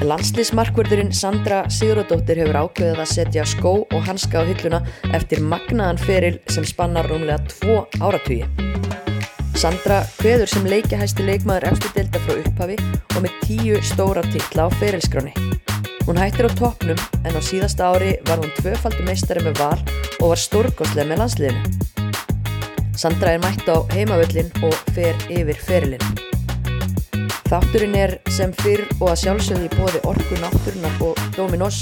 Landslýsmarkvörðurinn Sandra Sigurðardóttir hefur ákveðið að setja skó og hanska á hylluna eftir magnaðan feril sem spannar rúmlega tvo áratugi. Sandra hveður sem leikjahæsti leikmaður eftir delta frá upphafi og með tíu stóra titla á ferilskráni. Hún hættir á toppnum en á síðasta ári var hún tvöfaldi meistari með val og var stórgóðslega með landsliðinu. Sandra er mætt á heimavöllin og fer yfir ferilinn. Þátturinn er sem fyrr og að sjálfsögði bóði Orku Náttúrunar og Dominos.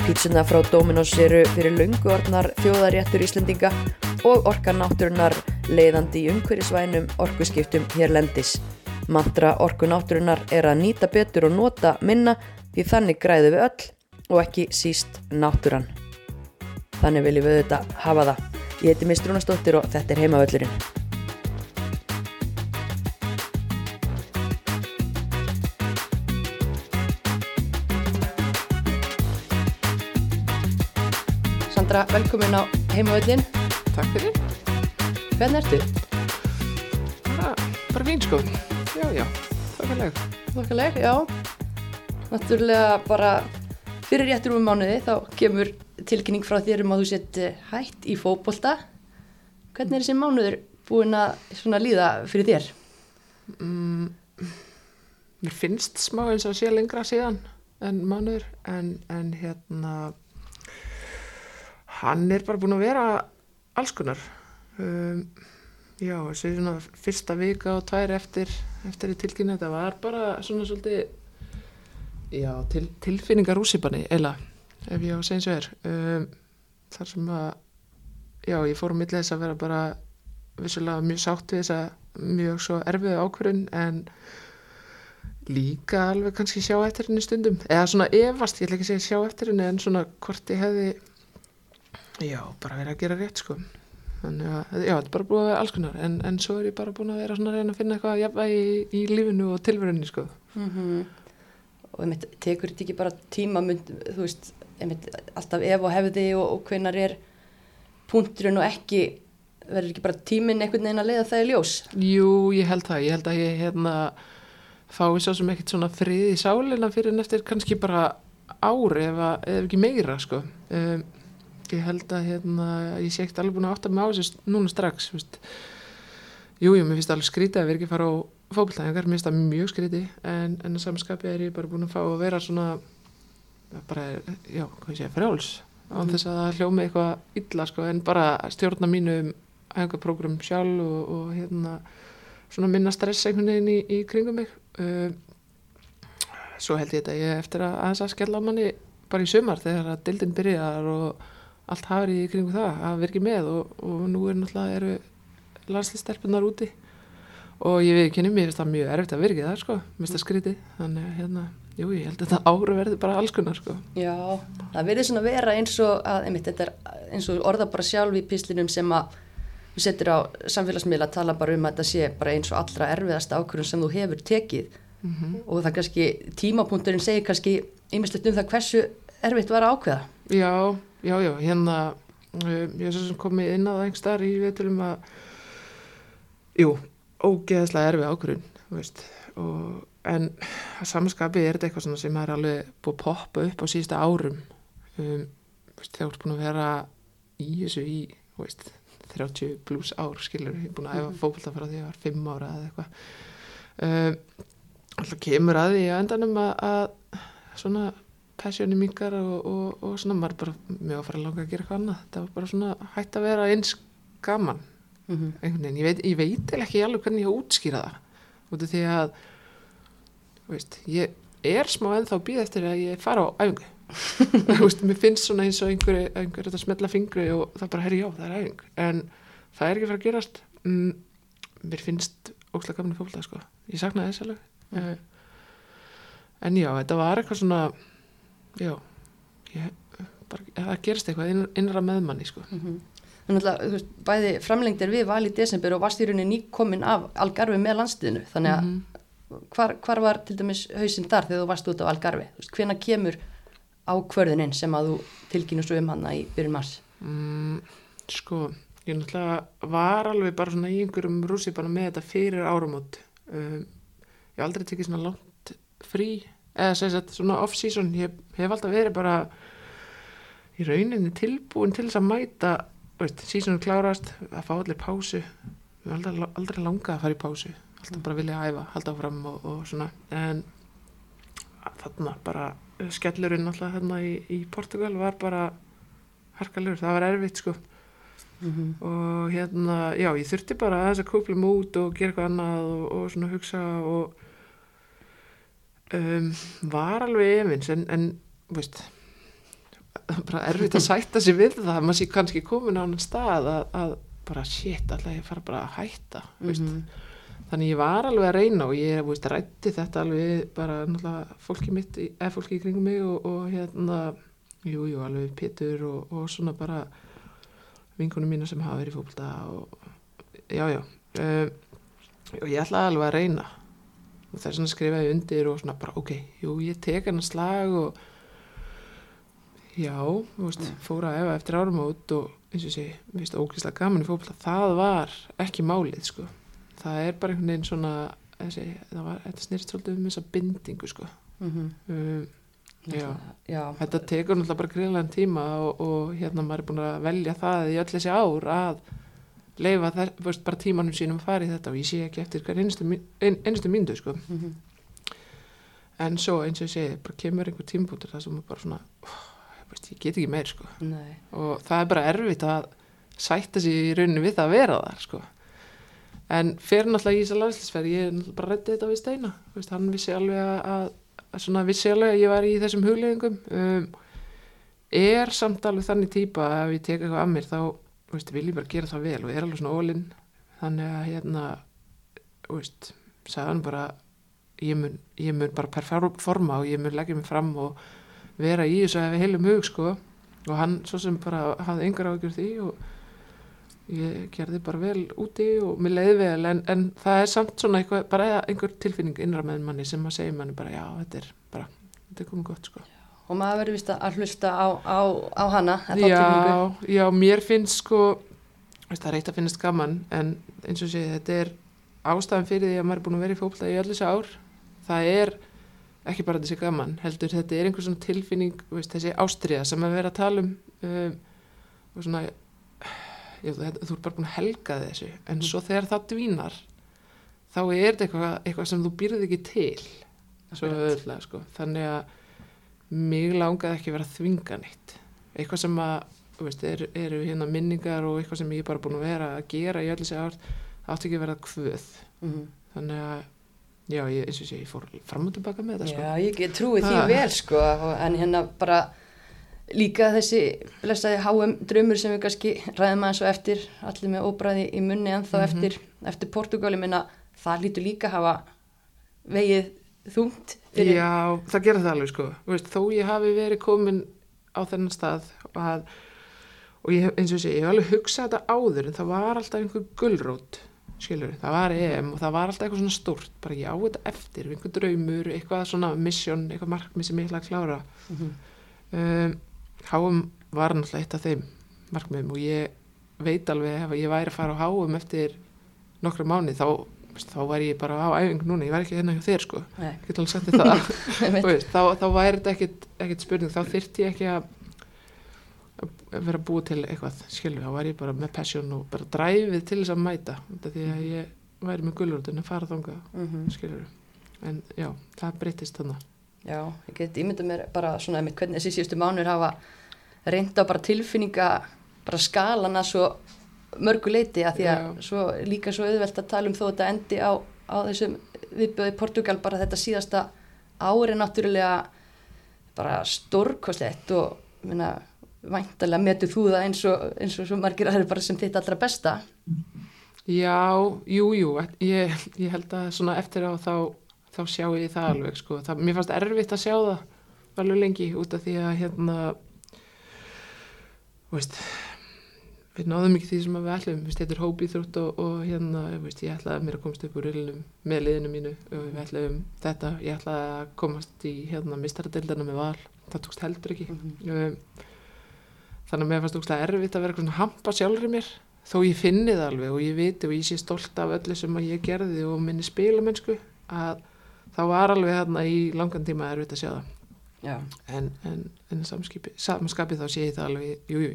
Pítsuna frá Dominos eru fyrir lunguornar þjóðaréttur Íslendinga og Orka Náttúrunar leiðandi í umhverjusvænum orkuskiptum hérlendis. Mantra Orku Náttúrunar er að nýta betur og nota minna því þannig græðu við öll og ekki síst náttúran. Þannig viljum við þetta hafa það. Ég heiti Mistrúnastóttir og þetta er heimavöllurinn. Sandra, velkomin á heimavöllin. Takk fyrir. Hvernig ertu? Bara, bara sko. Já, já, þakkarlega. Þokkaleg, já. Náttúrulega bara fyrir réttur um mánuði þá kemur tilkynning frá þér um að þú sett hætt í fókbólta. Hvernig er þessi mánuður búin að svona líða fyrir þér? Mm, mér finnst smá eins og sé lengra síðan en mánuður en, en hérna hann er bara búin að vera alls konar. Um, já, þessi svona fyrsta vika og tvær eftir, eftir í tilkynna þetta var bara svona svolítið já, til, tilfinningar úsipanni eila, ef ég á að segja eins og er. Um, þar sem að já, ég fór á millið þess að vera bara vissulega mjög sátt við þessa mjög svo erfiðu ákvörðun en líka alveg kannski sjá eftir henni stundum eða svona efast, ég ætla ekki að segja sjá eftir henni en svona hvort ég hefði já, bara verið að gera rétt sko. Þannig að, já, þetta er bara búið að vera alls konar. En, en svo er ég bara búin að vera svona að reyna að finna eitthvað jafnvægi í, í lífinu og tilverunni sko. Mm -hmm. Og einmitt, tekur þetta ekki bara tíma, þú veist, einmitt, alltaf ef og hefði og, og hvenar er punkturinn og ekki, verður ekki bara tíminn einhvern veginn að leiða það í ljós? Jú, ég held það, ég held að ég hérna fái svo sem ekkert svona frið í sálina fyrir en eftir kannski bara ári ef, að, ef ekki meira sko. Um, ég held að hérna ég sé ekkert alveg búin að átta mig á þessu núna strax veist. jú, mér finnst alveg skrítið að vera ekki að fara á fókbaltæðingar, mér finnst það mjög skrítið en, en að samskapi er ég bara búin að fá að vera svona bara, já, hvað ég segja, frjáls án Mhm. þess að það hljómi eitthvað illa sko, en bara stjórna mínu æfingaprógram sjálf og, og hérna svona minna stress einhvern veginn í, í kringum mig uh, svo held ég þetta ég eftir að aðeins að skella á manni bara í sumar þegar að dildin byrjar og allt hafri í kringum það að vera ekki með og, og nú er náttúrulega eru landslistelpunar úti. Og ég veit ekki mér finnst það mjög erfitt að vera ekki það sko, það skrítið. Þannig hérna, jú ég held að þetta ára verði bara alls konar sko. Já, það verður svona vera eins og að, einmitt, þetta er eins og orða bara sjálf í píslinum sem að þú setur á samfélagsmiðla að tala bara um að þetta sé bara eins og allra erfiðasta ákvörðun sem þú hefur tekið. Mm og það kannski, tímapunkturinn segir kannski ýmislegt um það hversu erfitt var ákveða. Já, já, já, hérna um, ég er svo sem komið inn á það einhver starf í veitilum að jú, ógeðslega erfið ákvörðun þú veist, og, en að samanskapi er þetta eitthvað svona sem er alveg búið að poppa upp á síðasta árum um, veist, þegar þú ert búin að vera í þessu í, veist 30 pluss ár, skilur ég er búin að æfa Mhm. fókbalta frá því að ég var 5 ára eða eitthvað um, alltaf kemur að því að endanum að, að svona passjóni mingar og, og, og svona maður bara mjög að fara að langa að gera eitthvað annað. Þetta var bara svona hægt að vera eins gaman. Mm -hmm. einhvern veginn, ég veit, ég veit ekki alveg hvernig ég að útskýra það. Út af því að veist, ég er smá ennþá að býða eftir að ég fara á æfingu. Þú veist, mér finnst svona eins og einhver, einhver þetta smetla fingri og það bara, herri já, það er æfing. En það er ekki að fara að gerast. Mm, mér finnst ókslega gaman í fólklega sko, ég saknaði þess alveg. Mm. en já, þetta var eitthvað svona já ég, bara, það gerist eitthvað inn, innra með manni sko Þannig að veist, bæði framlengdir við val í desember og varst í rauninni nýkomin af Algarvi með landsliðinu. Þannig að Mhm. hvar, hvar var til dæmis hausinn þar þegar þú varst út á veist, hvena kemur ákvörðinin sem að þú tilkynur svo um hana í byrjun mars? Mm, sko, ég náttúrulega var alveg bara svona í einhverjum rússi bara með þetta fyrir áramót. Um, ég aldrei tekið svona langt frí eða sem sagt svona off-season ég hef alltaf verið bara í rauninni tilbúin til þess að mæta veist, seasonu klárast að fá allir pásu. Við erum aldrei, aldrei langað að fara í pásu alltaf bara vilja æfa, halda áfram og, og svona. En þarna bara skellurinn alltaf þarna í, í Portugal var bara harkalur, það var erfitt sko. Mhm. og hérna, já, ég þurfti bara aðeins að kúpla mig út og gera eitthvað annað og, og svona hugsa og um, var alveg efins en, en veist bara erfitt að sætta sig við það. Maður sé kannski komin á annan stað að, að bara shit, alltaf ég fara bara að hætta veist, Mhm. þannig ég var alveg að reyna og ég veist, rætti þetta alveg bara náttúrulega fólki mitt, eða fólki í kringum mig og, og hérna, jú, jú, alveg Pétur og, og svona bara vinkunum mína sem hafa verið fólkta og já, já. Um, og ég ætlaði alveg að reyna og þess vegna skrifaði ég undir og svona bara, ok, jú, ég tek hann að slag og já, veist, fór að efa eftir árumót og eins og sé, mér finnst ógeðslega gaman í fólkta, það var ekki málið, sko það er bara einhvern veginn svona þessi, það var, þetta snýrst svolítið um þessa bindingu, sko Mhm. um, Já. Já. Þetta tekur náttúrulega bara gríðlega tíma og, og hérna maður er búin að velja það í öll þessi ár að leifa þess, veist, bara tímanum sínum að fara í þetta og ég sé ekki eftir hver einustu, ein, einustu myndu sko. Mhm. en svo eins og ég segi, bara kemur einhver tímbútur það sem er bara svona oh, veist, ég get ekki meir sko. Nei. og það er bara erfitt að sætta sig í rauninni við það að vera þar sko. en fyrir náttúrulega í þess að landslisferð ég er bara rætti þetta við Steina veist, hann vissi alveg að, að, svona vissi alveg að ég var í þessum hugleðingum um, er samt alveg þannig típa að ef ég tek eitthvað af mér þá veist, vil ég bara gera það vel og er alveg svona ólinn þannig að hérna veist, sagði hann bara ég mun, ég mun bara performa og ég mun leggja mig fram og vera í þessu við heilum hug sko. Og hann svo sem bara hafði engar ágjör því og ég gerði bara vel úti og mér leiði vel. En, en það er samt svona eitthvað, bara einhver tilfinning innra með manni sem að segja manni bara já, þetta er bara, þetta er komið gott sko Og maður verður vist að hlusta á, á, á hana. Já, já, mér finnst sko veist, það er eitt að finnast gaman en eins og sé, þetta er ástæðan fyrir því að maður er búin að vera í fókla í allir þessi ár. Það er ekki bara þessi gaman heldur þetta er einhver svona tilfinning veist, þessi ástriða sem að vera að tala um um, og svona já, þetta, þú er bara búin að helga þessu en svo þegar það dvínar þá er þetta eitthvað, eitthvað sem þú býrði ekki til. Svo öðvöldlega sko. Þannig að mig langaði ekki vera að þvinga neitt eitthvað sem að þú veist, er, eru hérna minningar og eitthvað sem ég er bara búin að vera að gera í öll þessi ár það átti ekki að vera kvöð Mhm. þannig að já, ég, eins og sé, ég fór fram og tilbaka með þetta sko. Já, ég get trúið því Ha. vel sko en hérna bara líka þessi blessaði HM drömmur sem við kannski ræðum aðeins og eftir allir með óbræði í munni en þá Mhm. eftir, eftir Portugali minna það lítur líka hafa vegið þungt fyrir já, það gera það alveg sko. Veist, þó ég hafi verið komin á þennan stað og, að, og ég, eins og sé, ég hef alveg hugsað þetta áður en það var alltaf einhver gulrót skilur, það var EM og það var alltaf eitthvað svona stórt, bara ég á þetta eftir einhver draumur, eitthvað svona mission eitthvað markmið sem ég ætla að klára. Mhm. um, HM var náttúrulega eitt af þeim markmiðum og ég veit alveg ef ég væri að fara á HM eftir nokkra mánu þá, veist, þá væri ég bara á æfingu núna, ég væri ekki hérna hjá þér sko. Ég get alveg sagt veist, þá, þá væri þetta ekkit, ekkit spurning. Þá þyrfti ég ekki að vera búið til eitthvað skilur, þá væri ég bara með passion og bara dræfið til þess að mæta þetta því að ég væri með gullurðun að fara þangað Mhm. skilur en já, það breytist þannig Já, ég get ímyndað mér bara svona einmitt hvernig þessi síðustu mánur hafa reynda bara tilfinninga bara skalana svo mörgu leiti að því að svo, líka svo auðvelt að tala um þó þetta endi á, á þessum viðbjöði Portugal bara þetta síðasta ári náttúrulega bara stórkoslegt og minna, væntalega metur þú það eins og, eins og svo margir aðri bara sem þitt allra besta Já, jú, jú, ég, ég held að svona eftir á þá, þá sjá ég það alveg, sko. Það, mér fannst erfitt að sjá það alveg lengi út af því að hérna, veist, við náðum ekki því sem að við ætlum, þetta er hópið þrútt og, og hérna, veist, ég ætlaði mér að komast upp úr rillinum með liðinu mínu og við ætlaðum þetta, ég ætlaði að komast í hérna mistaradildana með val, það tókst heldur ekki. Um, þannig að mér fannst ógstlega erfitt að vera svona hampa sjálfur í mér. Þó ég finni það alveg og ég viti og ég sé stolt af öllu sem að ég gerði og minni spilamennsku að þá var alveg hérna í langan tíma erfitt að sjá það. Já, en, en, en samanskapi þá sé ég það alveg, jú, jú,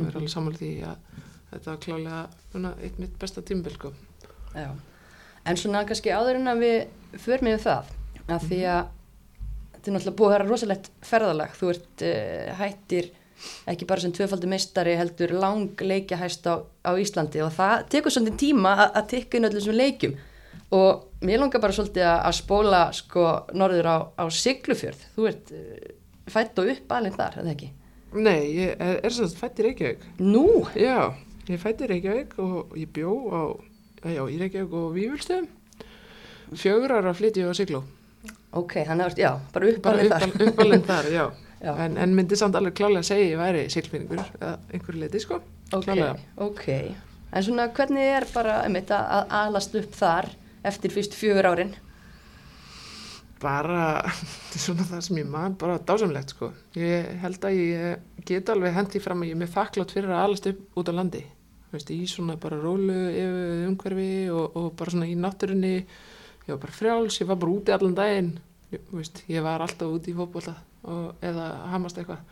og er alveg samanlega því að þetta var klálega eitt mitt besta tímbil sko. En svona kannski áður en að við förum yfir það, að því að þetta er náttúrulega búið að vera rosalegt ferðalag. Þú ert uh, hættir ekki bara sem tvöfaldur meistari heldur lang leikjahæst á, á Íslandi og það tekur svolítið tíma að, að tikka inn öllum þessum leikjum og mér langar bara svolítið að, að spóla sko norður á, á Siglufjörð. Þú ert uh, fætt og upp alveg þar, er það ekki? Nei, ég er, er sagt fætt í Reykjavík Nú? Já, ég er fætt í Reykjavík og ég bjó á, já, í Reykjavík og Vífulstöðum fjögur ára flytti ég á Sigló Ok, þannig að, já, bara upp bara alveg þar. uppal- uppalinn þar, já. Já. En, en myndi samt alveg klálega að segja ég væri siglfinningur eða einhverju leiti sko Ok, klálega. ok. En svona hvernig er bara um þetta að alast upp þar eftir fyrst fjögur árin? Bara, svona það sem ég man bara dásamlegt sko. Ég held að ég get alveg hendi fram að ég er með þakklátt fyrir að alast upp út á landi. Veist, í svona bara rólu umhverfi og, og bara svona í náttúrunni. Ég var bara frjáls, ég var bara úti allan daginn. Ég, veist, ég var alltaf úti í fótbolta og, eða hamast eitthvað.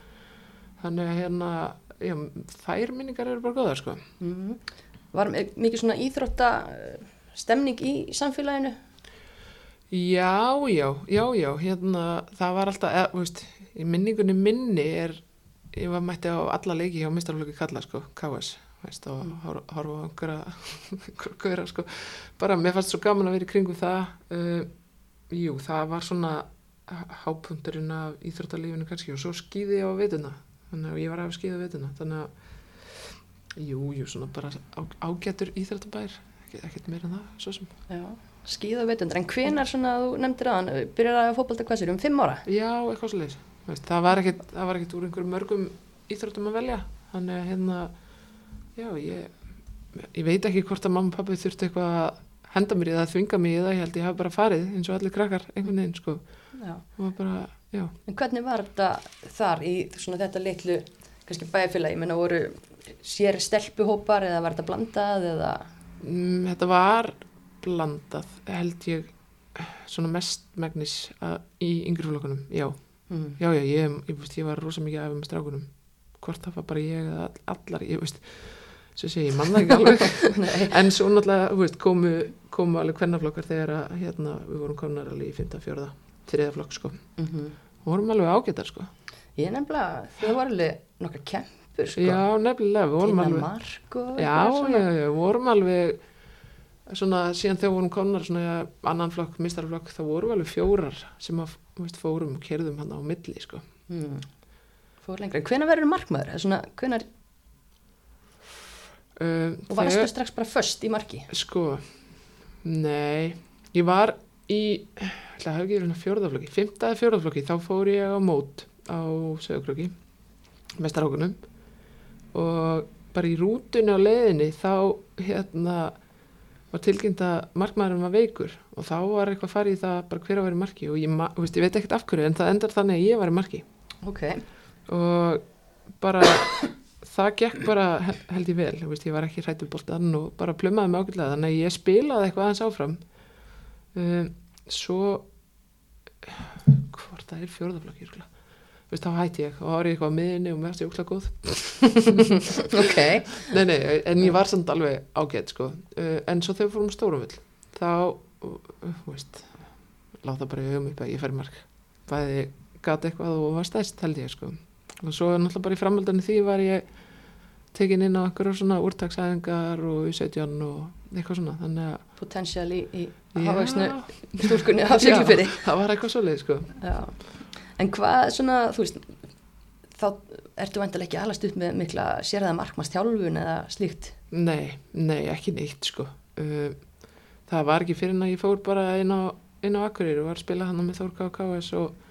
Þannig að hérna já, þær minningar eru bara góðar sko. Mm. Var mi- mikið svona íþrótta stemning í samfélaginu? Já, já, já, já, hérna, það var alltaf, eða, veist, í minningunni minni er, ég var mætti á alla leiki hjá mistarflöki kalla, sko, KS, veist, og Mm. hor- horfa á einhverja, gauðra, sko, bara, mér fannst svo gaman að vera í kringum það, uh, jú, það var svona há- hápunkturinn af íþróttalífinu kannski og svo skýði ég á vituna, þannig að ég var að á vituna, þannig að, jú, jú, svona bara á, ágætur íþróttabær, ekkert meira en það, svo sem. Já. Skíða veitundur, en hvenar svona, þú nefndir aðan, byrjar að fótbolta hvað sér, um fimm ára? Já, eitthvað svo leiðis. Það var ekkit, það var ekkit úr einhverjum mörgum íþróttum að velja. Þannig að hérna, já, ég, ég veit ekki hvort að mamma og pappi þurfti eitthvað að henda mér í það, að þvinga mig í það. Ég held ég hafi bara farið eins og allir krakkar einhvern veginn, sko. Var bara, já. En hvernig var þetta þar í svona þetta litlu, kannski bæjarfélagi, ég menna voru sér stelpuhópar eða var þetta blandað eða... Mm, þetta var blandað, held ég, svona mest megnis að, í yngri flokkunum, já. Mm. Já, já, ég, ég, veist, ég var rosa mikið af með strákunum. Hvort það var bara ég eða all- allar, ég veist, svo sé ég, ég man það ekki alveg. En svo náttúrulega, veist, komu, komu alveg hvernaflokkar þegar að, hérna, við vorum komnar alveg í 5. fjörða, þriða flokk, sko. Mm Og vorum alveg ágættar, sko. Ég nefnilega, þau voru alveg nokkar kempur, sko. Já, nefnilega, við vorum alveg, já, já, já, vorum alveg, svona, síðan þegar vorum komnar svona annan flokk, mistarflokk, þá vorum við alveg fjórar sem að, veist, fórum og kerðum hann á milli, sko. Mm. Fór lengra. Hvenær verður markmaður? Svona, hvenær, Uh, og varstu strax bara först í marki? Sko, nei, ég var í, ætla að hafa ekki verið fjórðaflokki, fymtaði fjórðaflokki, þá fór ég á mót á sögurkröki, mestarákunum og bara í rútunni á leiðinni þá hérna var tilkynnt að markmaðurinn var veikur. Og þá var eitthvað farið í það bara hver að vera marki. Og ég, ma- veist, ég veit ekkert af hverju en það endar þannig að ég var í marki. Ok. og bara það gekk bara he- held ég vel. Veist, ég var ekki hrættu bóltan og bara plummaði mig ágætlega. Þannig að ég spilaði eitthvað aðeins áfram. Um, svo hvort það er. Þú veist, þá hætti ég og árið eitthvað á miðinni og mér varst ég úkla góð ok. nei, nei, en ég var samt alveg ágætt sko. uh, en svo þegar við fórum stórum vill þá, uh, veist láta bara í hugum upp að ég færi mark bæði gata eitthvað og var stæst held ég sko og svo náttúrulega bara í framhaldinu því var ég tekin inn á einhverjum svona úrtaksæðingar og U17 og eitthvað svona þannig að Potential í, í stúlkunni á Siglufyrði. Já, það var eitthvað svoleið sko Já. En hvað svona, þú veist, þá ertu vantilega ekki alast upp með mikla sérða markmanns þjálfun eða slíkt. Nei, nei, ekki neitt sko. Uh, það var ekki fyrir en að ég fór bara inn á, inn á Akureyri og var að spila hann með Þór KKS og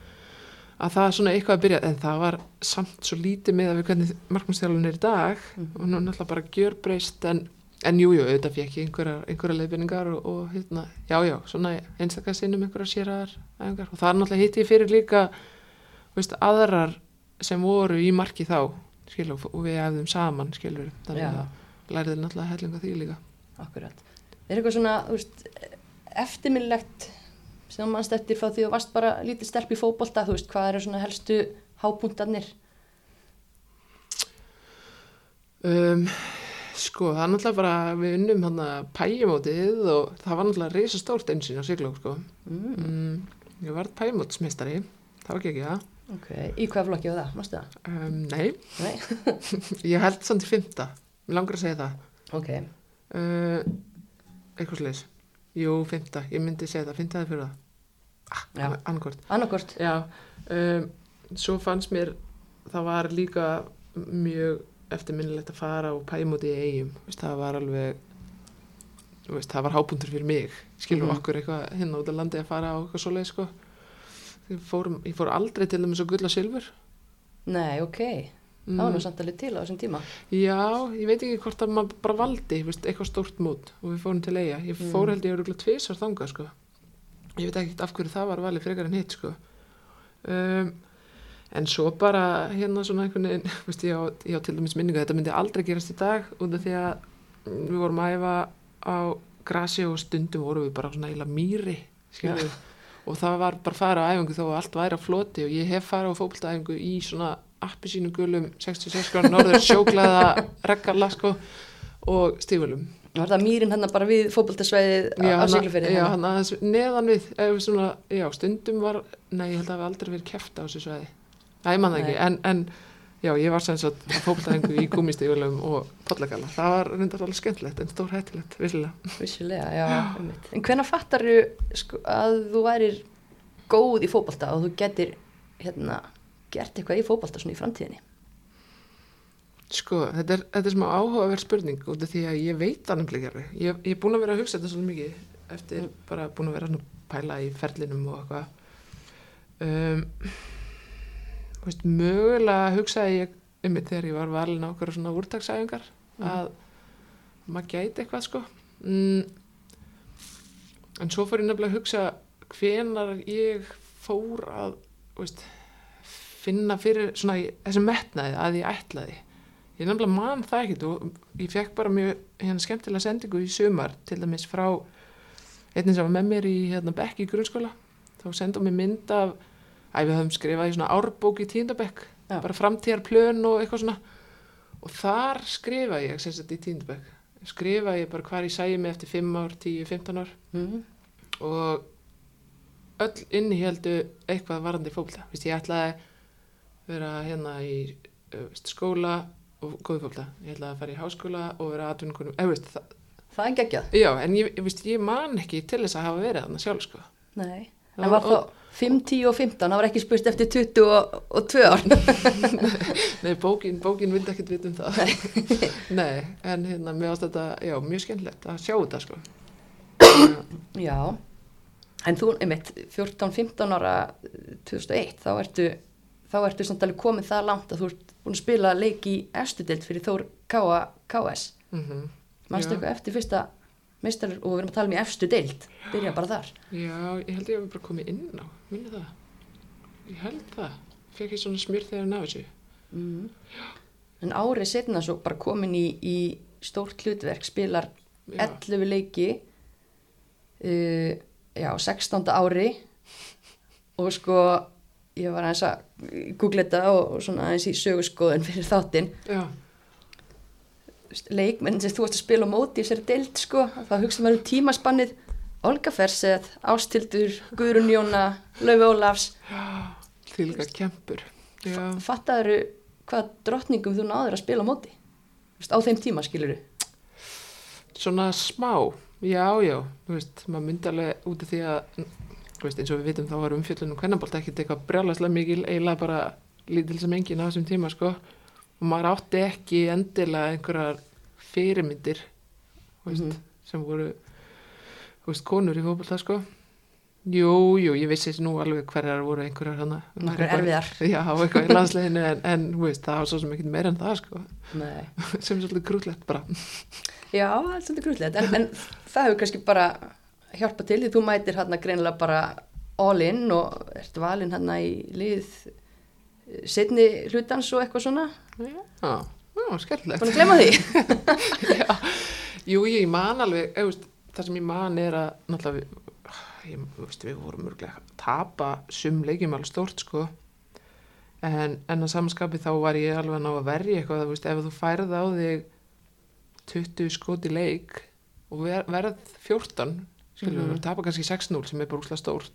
að það er svona eitthvað að byrja, en það var samt svo lítið með að við hvernig markmannstjálfun er í dag og nú náttúrulega bara gjörbreyst en, en jú, jú, auðvitað fekk ég einhverjar, einhverjar leifinningar og, og hérna, já, já, svona einstaklega sinnum einhverjar séraðar æfingar og það er náttúrulega hitt ég fyrir líka, veist, aðrar sem voru í marki þá, skilur, og við hefðum saman, skilur, þannig Já. að lærið náttúrulega hellinga því líka Akkurat. Er eitthvað svona, eftirminnilegt sem mannst eftir frá því þú varst bara lítið stelp í fótbolta, þú veist, hvað eru svona helstu hápuntarnir? Um, sko, það er náttúrulega bara, við unnum hann að pæjumótið og það var náttúrulega reysa stórt einsinn á Siglók, sko. Mm. Mm, ég var pæjumótsmeistari, það var ekki ekki það. Ok, í hvað flokki var það, mástu það? Um, nei, Nei? ég held samt í fymta, mér langar að segja það. Ok, Uh, eitthvað sliðis. Jú, fymta, ég myndi segja það, fymtaði fyrir það. Ah, annarkort. annarkort. Já, um, svo fannst mér, það var líka mjög eftirminnilegt að fara og pæmóti í eigum, það var alveg, veist, það var hábúndur fyrir mig, skilur Mhm. okkur eitthvað út á landi að fara á eitthvað svoleið, sko. Ég fór, ég fór aldrei til þeim eins og gull og silfur. Nei, ok, það var nú samt alveg til á þessum tíma. Já, ég veit ekki hvort að maður bara valdi, veist, eitthvað stórt mót og við fórum til eiga. Ég Mm. fór held ég öruglega tvisar þangað, sko. Ég veit ekki af hverju það var valið frekar en hitt, sko. Um, en svo bara hérna svona einhvern veginn, veist, ég á, til dæmis minningu, þetta myndi aldrei gerast í dag út af því að mm, við vorum að æfa á grasi og stundum vorum við bara svona eiginlega mýri, skilur við. Og það var bara að fara á æfingu þó að allt væri á floti og ég hef farið á fókbaltaæfingu í svona appi sínum gulum 66 gráður norður sjóklaða reggala sko og stífulum. Var það mýrin hann bara við fótboltasvæðið á Siglufirði? Já, hann aðeins neðan við, svona, já, stundum var, nei, ég held að það hafi aldrei verið keft á þessu sveiði. Næ, ég man það Nei. ekki, en, en já, ég var sem sagt að fókbaltaæfingu í gúmistífulum og pollagala. Það var reyndar alveg skemmtilegt en stór hættilegt, vissilega. Vissulega, já, einmitt. En hvenær fattar sko, að þú værir góð í fótbolta og þú getur hérna, gert eitthvað í fótbolta svona í framtíðinni? Sko, þetta er, þetta er smá áhugaverð spurning út af því að ég veit það nefnilega alveg. Ég, ég er búin að vera að hugsa þetta svolítið mikið eftir bara búin að vera að pæla í ferlinum og eitthvað. Um, þú veist, mögulega hugsaði ég um mig þegar ég var valin á okkur svona úrtaksæfingar að maður gæti eitthvað sko. Mm, en svo fór ég nefnilega að hugsa hvenar ég fór að, veist, finna fyrir svona þessi metnaði að ég ætlaði. Ég nefnilega man það ekkert og ég fekk bara mjög hérna skemmtilega sendingu í sumar til dæmis frá einnig sem var með mér í hérna bekk í grunnskóla. Þá sendum mér mynd af að við höfum skrifað í svona árbók í tíndabekk Já. bara framtíðar plön og eitthvað svona og þar skrifa ég sem sagt í tíndabekk skrifa ég bara hvar ég sæði mig eftir 5 ár, 10, 15 ár Mm. og öll innihjeldu eitthvað varandi Vist, ég ætlaði að vera hérna í uh, veist, skóla og góði fókbalta ég ætlaði að fara í háskóla og vera eða veist það Það er geggjað? já en ég, ég, ég man ekki til þess að hafa verið þarna sjálf sko Nei. En var þá 5, 10 og 15, það var ekki spurt eftir 20 og, og 2 ár. nei bókin, bókin vildi ekkit vita um það nei en hérna mér ást þetta já mjög skemmtilegt að sjá þetta sko Já, en þú, einmitt, 14-15 ára eh, 2001, þá ertu, þá ertu samt alveg komið það langt að þú ert búin að spila leik í efstudelt fyrir Þór K.A. KS. mm Manstu Já. eitthvað eftir fyrsta meistar og við erum að tala um í efstu deild, byrja bara þar. já ég held ég að bara komið inn á minni það ég held það fekk ég svona smjör þegar ná þessu Mm. En árið setna svo bara komin í, í stórt hlutverk, spilar Já. 11 leiki, uh, já, 16. ári og sko, ég var aðeins að googla þetta og, og svona aðeins í sögurskoðun fyrir þáttinn. já Leikmenn sem þú varst að spila á móti í þessari deild, sko, þá hugsa maður um tímaspannið Olga Ferseth, Ástildur, Guðrún Jóna, Laufi Ólafs. Þýlga kempur. Já, Fattaður hvað drottningum þú náður að spila á móti? Veist, Á þeim tíma, skilur svona smá. Já, já, þú veist, maður myndi alveg út af því að, þú veist, eins og við vitum þá var umfjöllunum hvernabólt ekkert eitthvað brjálæslega mikil, eiginlega bara lítil sem enginn á þessum tíma, sko. Og maður átti ekki endilega einhverjar fyrirmyndir, veist, Mhm. sem voru, veist, konur í fótbolta, sko. Jú, jú, ég vissi nú alveg hverjar voru einhverjar hana. Nokkrar erfiðar. Já, eitthvað í landsleginu, en, en, veist, það var svo sem ekkert meira en það, sko. Sem svolítið grútlegt bara. Já, svolítið grútlegt, en, en það hefur kannski bara hjálpað til því þú mætir hérna greinilega bara all in og ert valinn hérna í lið setni hlutans og eitthvað svona. Já, já, skemmtilegt. Búin að glemma því? Jú, ég man alveg, eða, veist, það sem ég man er að, náttúrulega, ég, veist, við vorum mörglega að tapa sum leikjum alveg stórt sko en, en að samanskapi þá var ég alveg að ná að verja eitthvað þú veist, ef þú færð á þig 20 skot í leik og ver, verð 14 skilur Mhm. við, tapa kannski 6-0 sem er bara úslega stórt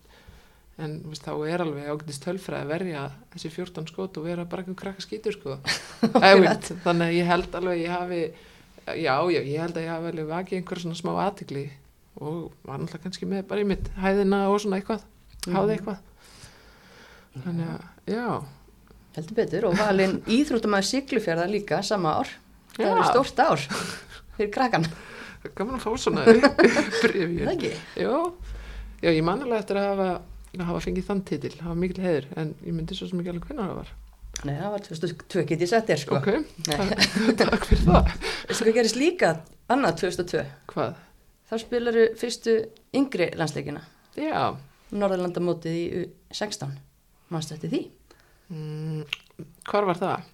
en veist, þá er alveg ágætist tölfræði að verja þessi 14 skot og vera bara eitthvað krakka skítur sko veist, þannig að ég held alveg að ég hafi já, já, ég held að ég hafi alveg vakið einhver svona smá aðtikli og var náttúrulega kannski með bara í mitt hæðina og svona eitthvað, háði eitthvað þannig að, já Heldur betur og valinn íþróttumæður Siglufjörða líka sama ár. Það Já. er stórt ár fyrir krakkan. gaman að fá svona brefið Það ekki? já, já, ég man alveg eftir að hafa að hafa fengið þann titil, það var mikil heiður en ég myndi svo sem ekki alveg hvernig það var Nei, það var 2002 get ég sett þér sko. ok, takk, fyrir það Veistu hvað gerist líka annað 2002? hvað, Þá spilaru fyrstu yngri landsleikina. já Norðurlandamótið í U16. Manstu eftir því? mm, hvar var það?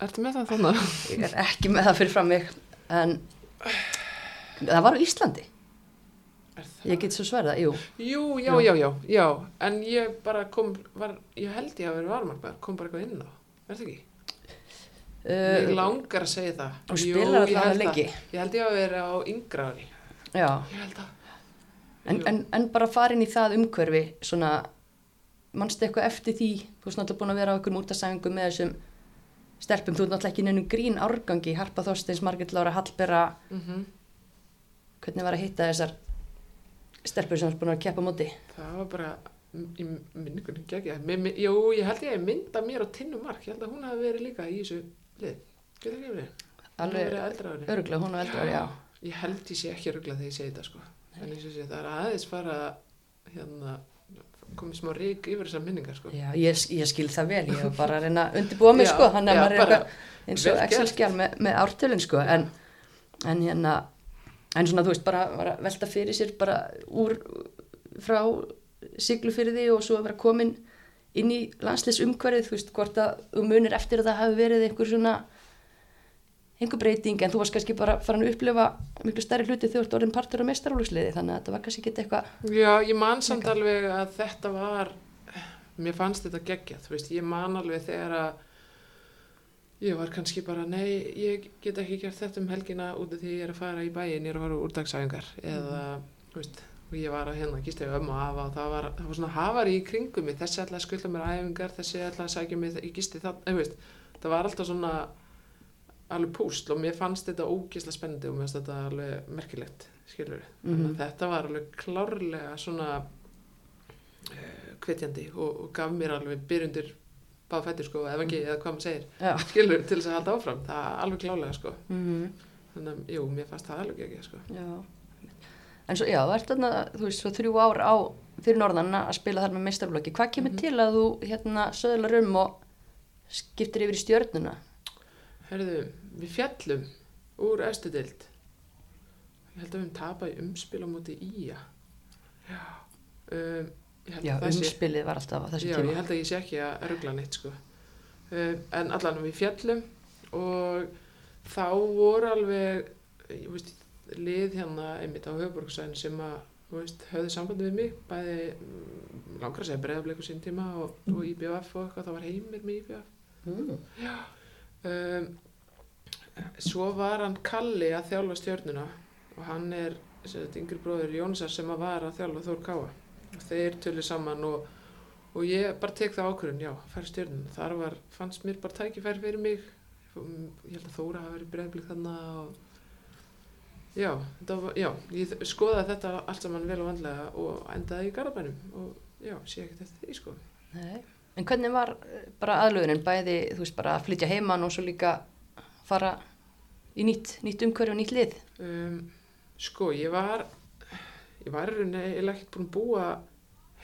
Ertu með það þannig? Ég er ekki með það fyrir fram mig en það var á Íslandi. Er það? Ég get svo sverða, jú. Jú, já, já, já, já, en ég bara kom, var, ég held ég að vera varmarkað, kom bara eitthvað inn á, er það ekki? Ég Uh, langar að segja það. og Jú, ég allavega held leiki. það. Ég held ég að vera á yngra ári, já, ég held það. en, Jú. en, en bara farin í það umhverfi, svona, mannstu eitthvað eftir því, þú veist náttúrulega búin að vera á einhverjum útasæfingu með þessum stelpum, þú ert náttúrulega ekki í neinum grín árgangi, Harpa Þorsteins, Margit Lára Hallbera, Mm hvernig var að hitta þessar stelpur sem ert búin að keppa móti? Það var bara, í minningunni gegja, jú, ég held ég að mynda mér á tinnu mark, ég held að hún hafi verið líka í þessu lið, getur ekki verið? Alveg öruglega, hún og eldra, já. Ég held ég sé ekki rugla þegar ég segi þetta sko, en og sé það er aðeins fara, hérna, komið smá rík yfir þessar minningar sko. Já, ég, ég skil það vel, ég var bara að reyna að undirbúa mig Já, sko, hann er já, er bara eins og. Excel-skjál með, með ártölun sko, en, en hérna, en svona þú veist, bara, bara velta fyrir sér bara úr, frá siglufyrði og svo að vera komin inn í landsleis umhverfið, þú veist, hvort að þú munir eftir að það hafi verið einhver svona, einhver breyting, en þú varst kannski bara farin að upplifa miklu stærri hluti þegar þú ert orðin partur á mestarálfsliði, þannig að þetta var kannski ekki eitthvað, Já, ég man samt alveg að þetta var, mér fannst þetta geggja, þú veist, ég man alveg þegar að ég var kannski bara, nei, ég get ekki gert þetta um helgina út af því ég er að fara í bæin, ég er að fara úr dagsæfingar eða, þú veist, og ég var að hérna, ég ömmu og afa og það var, það var svona hafari í kringum mig, þessi ætla að skulda mér æfingar, þessi ætla að sækja mig, ég gísti það, þú veist, það var alltaf svona alveg púsl og mér fannst þetta ógislega spennandi og mér fannst þetta alveg merkilegt, skilur við. Mhm. Þetta var alveg klárlega svona uh, hvetjandi og, og gaf mér alveg byrjundir báð fættir sko, ef ekki, eða hvað maður segir, já, skilur til þess að halda áfram, það er alveg klálega sko. mhm. Þannig að, jú, mér fannst það alveg ekki, sko. Já, en svo, já, þú ert þarna, þú veist, svo þrjú ár á fyrir norðan að spila þar með meistarflokki. Hvað kemur Mhm. til að þú, hérna, söðlar um og skiptir yfir í stjörnuna? Herðu, við fjallum úr efstidild. Ég held að við tapað í umspil á móti Ía. Já. Um, Já, umspilið var alltaf á þessu Já, tíma. ég held að ég sé ekki að ruggla neitt sko. Uh, en allan við fjallum og þá voru alveg ég veist, lið hérna einmitt á höfuborgsvæðin sem að þú veist, höfðu sambandi við mig bæði mm, langar að segja breiðableiku sín tíma og, og IBF og eitthvað, það var heimir með IBF Mm. um, svo var hann Kalli að þjálfa stjörnuna og hann er sem sagt, yngri bróður Jónsar sem að var að þjálfa Þór Káa þeir tölu saman og, og ég bara tek það ákvörðun, já, fær stjörnuna þar var, fannst mér bara tækifæri fyrir mig ég held að Þóra hafi verið breyðblik þarna og já, þetta var, já, ég skoðaði þetta allt saman vel og vandlega og endaði í Garðabænum og já, sé ekkert eftir því sko Nei. En hvernig var eh, bara aðlöðunin, bæði, þú veist, bara að flytja heiman og svo líka fara í nýtt, nýtt umhverju og nýtt lið? um, sko ég var ég var eiginlega ekkert búin að búa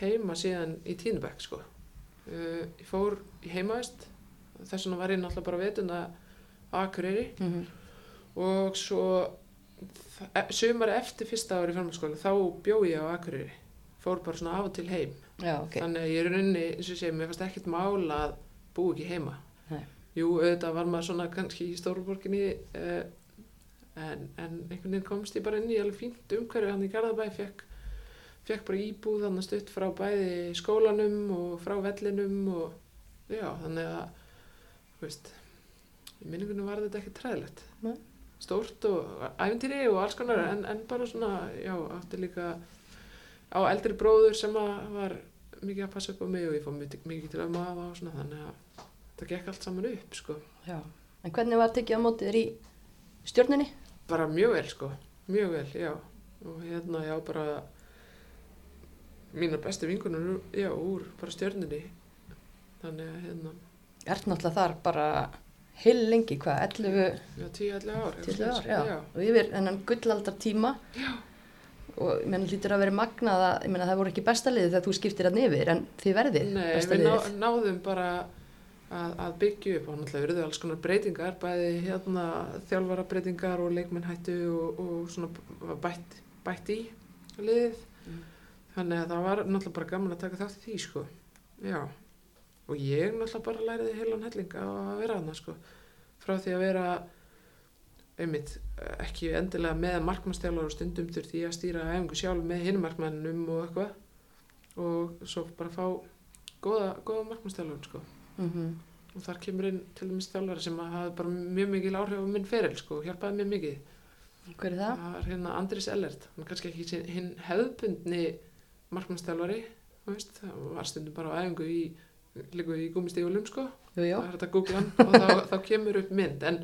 heima síðan í Tínubæk sko uh, ég fór í heimaðist þess vegna var ég náttúrulega bara vetuna á Akureyri Mm -hmm. og svo sumar eftir fyrsta ári fjármálskóla þá bjó ég á Akureyri fór bara svona af og til heim Já, ok. þannig að ég er rauninni eins og segi, mér fannst ekkert mál að búa ekki heima Nei. jú, auðvitað var maður svona kannski í Stórborginni uh, en, en einhvern veginn komst ég bara inn í alveg fínt umhverju hann í Garðabæ fekk, fekk bara íbúð þannig stutt frá bæði skólanum og frá vellinum og já, þannig að, þú veist, í minningunum var þetta ekki træðilegt. Stórt og æfintýri og alls konar, en, en bara svona, já, átti líka á eldri bróður sem að var mikið að passa upp á mig og ég fór mikið, til að maða og svona, þannig að það gekk allt saman upp, sko. Já. En hvernig var tekið á mótið þér í stjórninni? Bara mjög vel, sko, mjög vel, já. Og hérna, já, bara mínar bestu vinkunur, já, úr bara stjörninni. Þannig að, hérna, Ert náttúrulega þar bara heil lengi, hvað, 11, já, 10-11 ár. 10 ár, já. já. Og yfir hennan gullaldar tíma. Já. Og ég menn hlýtur að vera magnað að, ég það voru ekki besta liðið þegar þú skiptir hann yfir, en þið verðið Nei, besta við ná, náðum bara að, að byggja upp og náttúrulega verður alls konar breytingar, bæði hérna þjálfara breytingar og leikmenn hættu og, og svona bætt, bætt í liðið. Mm. Þannig að það var náttúrulega bara gaman að taka þátt í því, sko. Já. Og ég náttúrulega bara læriði heilan helling á að vera hana, sko. Frá því að vera, einmitt, ekki endilega með markmannstjálfar og stundum þurfti ég að stýra æfingu sjálf með hinn markmannum og eitthvað og svo bara fá góða, góða markmannstjálfur, sko Mm og þar kemur inn til dæmis þjálfari sem hafa bara mjög mikil áhrif á minn feril sko, og hjálpaði mér mikið. Hver er það? Það er hérna Andris Ellert, hann er kannski ekki hinn hefðbundni markmannstjálfari, það var stundum bara á æfingu í, líku í gúmistígulum sko, Jú, jú. það er þetta að googla hann og þá, þá kemur upp mynd, en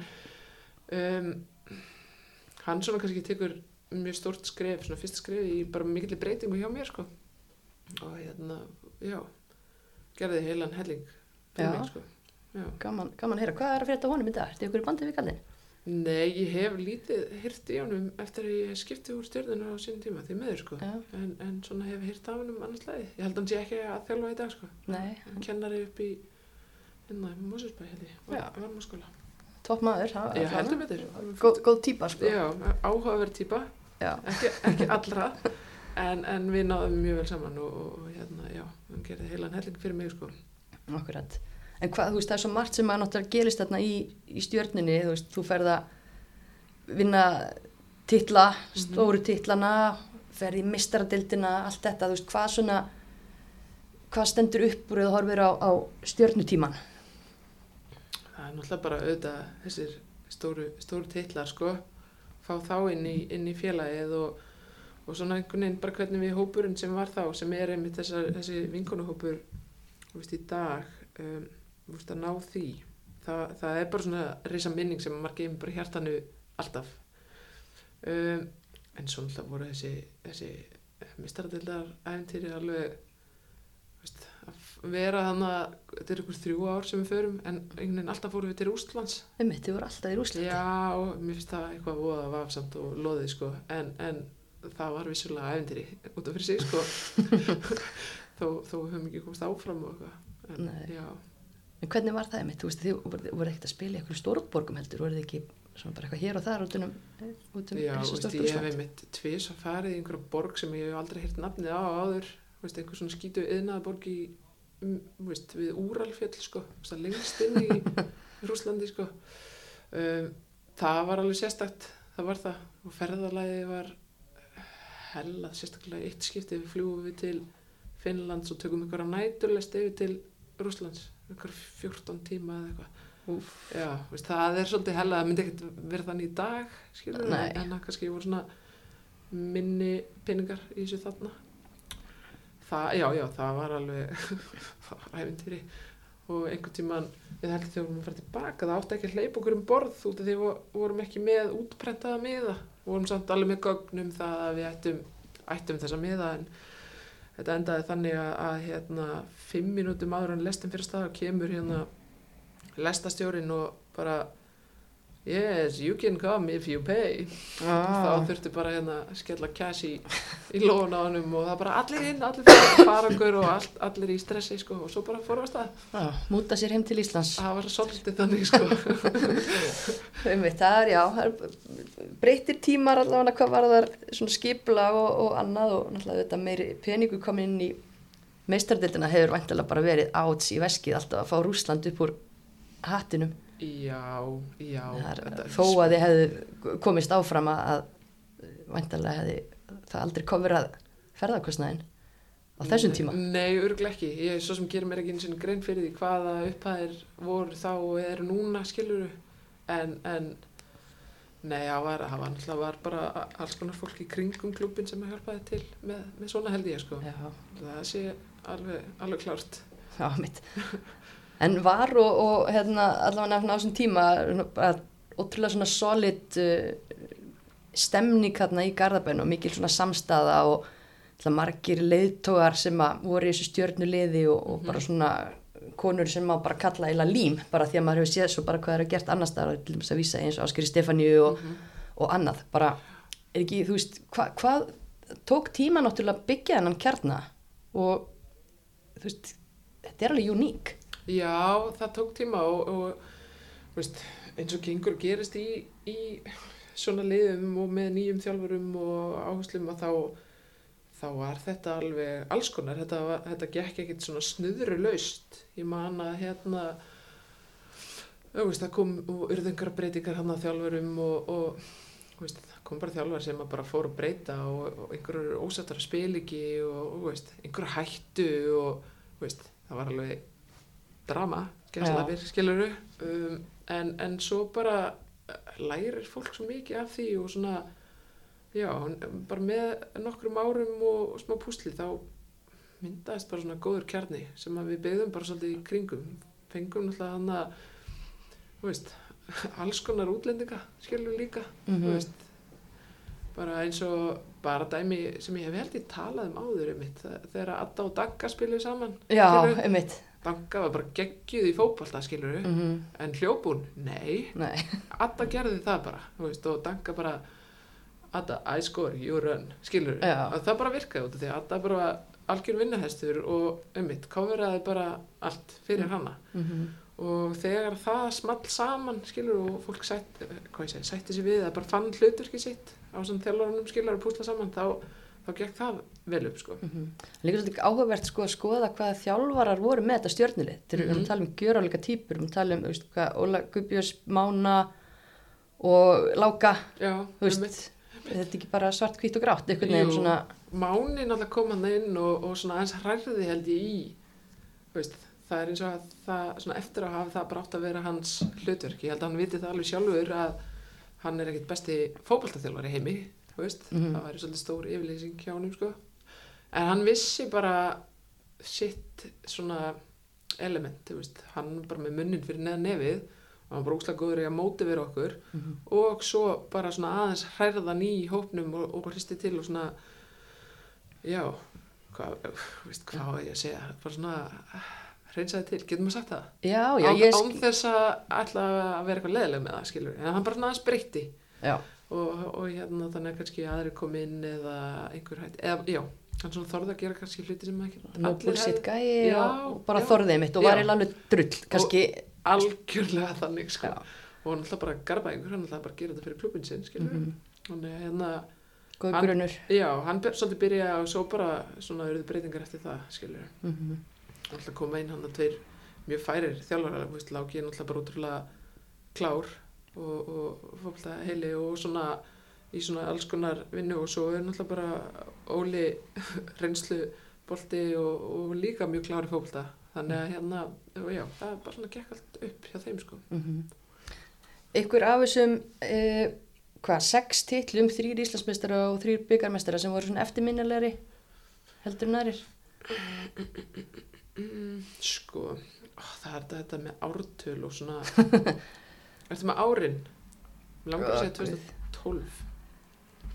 um, hann svona kannski tekur mjög stórt skref, svona fyrsta skref í bara mikilli breytingu hjá mér sko, og hérna, já, gerði heilan helling Já. mig sko. Já. Gaman, gaman að heyra. Hvað er að frétta honum í dag? Ertu ykkur í bandið við kallinn? Nei, ég hef lítið hýrt í honum eftir að ég skipti úr stjórnuna á sínum tíma, því miður sko. Já. En, en svona hef hýrt af honum annars lagi. Ég held að hann sé ekki að þjálfa í dag sko. Nei, Hann kennari upp í, hérna, Mósusbæ held ég, Já. var, varmaskóla. topp maður. það- heldur betur. Góð, góð típa, sko. Já, áhugaverð típa, Já. ekki, ekki allra, en, en við náðum mjög vel saman og, og hérna, já, hann gerði heilan helling fyrir mig sko. Akkurat. En hvað, þú veist, það er svo margt sem að náttúrulega gerist þarna í, í stjörninni, þú veist, þú ferð að vinna titla, stóru titlana, ferð í mistaradildina, allt þetta, þú veist, hvað svona, hvað stendur upp úr eða horfir á, á stjörnutíman? Það er náttúrulega bara auðvitað þessir stóru, stóru titlar sko, fá þá inn í, inn í félagið og, og svona einhvern veginn bara hvernig við hópurinn sem var þá, sem er einmitt þessar, þessi vinkonuhópur, þú veist, í dag, um, þú veist, að ná því, það, það er bara svona reysa minning sem margir bara í hjartanu alltaf. Um, en svo náttúrulega voru þessi, þessi mistaradildar æfintýri alveg, veist, að vera þannig að þetta er ykkur þrjú ár sem við förum en einhvern veginn alltaf fórum við til Ústlands Einmitt, þið voru alltaf í Rúslandi. já, og mér finnst það eitthvað voða vafsamt og loðið sko en, en það var vissulega æfintýri út af fyrir sig sko þó, þó höfum ekki komast áfram og eitthvað. En, Nei. En hvernig var það einmitt? Þú veist, þið voru, ekkert að spila í eitthvað stórborgum heldur, voru þið ekki svona bara eitthvað hér og þar út um, út um já veist, ég hef einmitt tvís að farið í einhverja borg sem ég hef aldrei hýrt nafnið á áður. Veist, einhver svona skítu yðnaða borg í um, veist, við Úralfjöll sko, lengst inn í Rúslandi sko. Um, það var alveg sérstakt það var það. Og ferðalagi var hellað sérstaklega eitt skipti. Við fljúum við til Finnlands og tökum einhverja næturlest yfir til Rúslands einhverja 14 tíma eða eitthvað. Já, veist, það er svolítið hella, það myndi ekkert vera þannig í dag, skilur en það kannski voru svona minni peningar í þessu þarna. Það, já, já, það var alveg það var æfintýri og einhvern tíman, við heldum þegar við vorum að fara tilbaka, það átti ekki að hleypa okkur um borð út af því við vorum ekki með útprentaða miða, við vorum samt alveg með gögnum það að við ættum, ættum þessa miða en þetta endaði þannig að, að hérna, fimm mínútum áður en lestum fyrir stað kemur hérna lestastjórin og bara yes, you can come if you pay ah, þá þurfti bara hérna að skella cash í, í hannum og það bara allir inn, allir fyrir farangur og all, allir í stressi sko og svo bara við að ah, múta sér heim til Íslands. það var svolítið þannig sko Einmitt, það er já, það breytir tímar allavega hvað var þar svona skipla og, og annað og náttúrulega þetta meiri peningu komin inn í meistardildina hefur vantilega bara verið áts í veskið alltaf að fá Rúsland upp úr hattinum. Já, já er þó að þið hefðu komist áfram að, vantilega hefði það aldrei komið að ferðarkostnaðin á þessum tíma Nei, örgulega ekki. Ég er svo sem gerir mér ekki eins og grein fyrir því hvaða upphæðir voru þá og eru núna, skiluru. En, en, nei, það var, það var náttúrulega var bara alls konar fólk í kringum klubin sem hjálpaði til með, með svona held ég, sko. Já, Það sé alveg, alveg klárt. já, mitt En var og, og hérna, allavega á þessum tíma að, ótrúlega svona solid uh, stemning hérna í Garðabæn og mikil svona samstaða og alltaf margir leiðtógar sem að voru í þessu stjörnuleiði og, og bara svona konur sem má bara kalla eila lím bara því að maður hefur séð svo bara hvað er að gert annars staðar til dæmis að vísa eins og Áskeri Stefaníu og, og annað. Bara er ekki, þú veist, hva, hvað tók tíma náttúrulega að byggja hennan kjarna? Og þú veist, þetta er alveg uník Já, það tók tíma og, og veist, eins og gengur gerist í, í svona liðum og með nýjum þjálfurum og áherslum að þá, þá var þetta alveg alls konar, þetta, þetta gekk ekkert svona snuðru laust. Ég man að hérna, það kom og urðu einhverja breytingar hann að þjálfurum og, og veist, það kom bara þjálfar sem bara fóru að breyta og, og einhverju ósættar ekki og, veist, einhverju hættu og það var alveg drama, gæstlafir, skiluru um, en, en svo bara eh, lærir fólk svo mikið af því og svona já, bara með nokkrum árum og smá púsli þá myndaðist bara svona góður kjarni sem við beðum bara svolítið í kringum. Fengum náttúrulega hann að þú veist, alls konar útlendinga skilur líka, Mhm. þú veist. Bara eins og bara dæmi sem ég hef held ég talað um áður einmitt, þegar Adda og Dagga spiluðu saman Já, skilurðu. einmitt Dagga var bara geggjuð í fótbolta skilur mm -hmm. en hljópun, nei. Nei, Adda gerði það bara veist, og Dagga bara Adda, I score, you run, skilur Já. og það bara virkaði út af því Adda bara algjör vinnahestur og einmitt káferaði bara allt fyrir hana. Mm og þegar það small saman skilur og fólk sætt, hvað ég segi, sætti sér við að bara fann hluturki sitt á svona þjálfarunum skilur að púsla saman þá, þá gekk það vel upp sko Líka svolítið áhugavert sko að skoða hvaða þjálfarar voru með þetta stjörnilið. Þeir eru Mhm. um að tala um gjöráleika típur, um að tala um, veist, hvað, Óla Guðbjörns, Mána og Láka, Já, veist, þetta er ekki bara svart, hvít og grátt, veginn Jú. svona, Máni náttúrulega kom hann inn og, og svona eins hræriði held ég í veist, það er eins og að það svona eftir að hafa það bara átt að vera hans hlutverk, ég held að hann viti það alveg sjálfur að hann er ekkit besti fótballtaþjálfari í heimi, þú veist Mhm. það væri svolítið stór yfirleysing hjá honum sko. En hann vissi bara sitt svona element, þú veist, hann bara með munnin fyrir neða nefið og hann var bara úslega góður í að mótivera okkur Mhm. og svo bara svona aðeins hræðan í hópnum og, og hristi til og svona já, hvað, á ég að segja? Bara svona hreinsaði til, getur maður sagt það? já, já, án, ég, án þess að ætla að vera eitthvað leðileg með það, skilur en hann bara svona aðeins breytti. Já, og, og hérna þannig að kannski aðri kom inn eða einhver hætt, eða já hann svona þorði að gera kannski hluti sem ekki no bullshit gæi Já, og, bara já. þorðið mitt og var eiginlega alveg drull, kannski, algjörlega þannig sko og hann ætla bara að garba einhver, hann ætla bara að gera þetta fyrir klubbin sinn, skilur Mhm. þannig að hérna góð grunur. Já, hann svolítið byrja og svo bara svona eruðu breytingar eftir það, skilur. Mm Alltaf koma inn hann að tveir mjög færir þú veist, Láki er náttúrulega bara útrúlega klár og, og fólkta heili og svona í svona alls konar vinnu og svo er náttúrulega bara Óli reynslu bolti og, og líka mjög klár í fólkta. Þannig að hérna, já, það er bara svona gekk allt upp hjá þeim, sko. Ykkur af þessum, uh, hvað, sex titlum, þrýr Íslandsmeistara og þrýr byggarmeistara sem voru svona eftirminnilegri heldur en aðrir. Mm, sko, ó, það er þetta, þetta með ártöl og svona Ertu með árin? Mér langar að segja Guð. 2012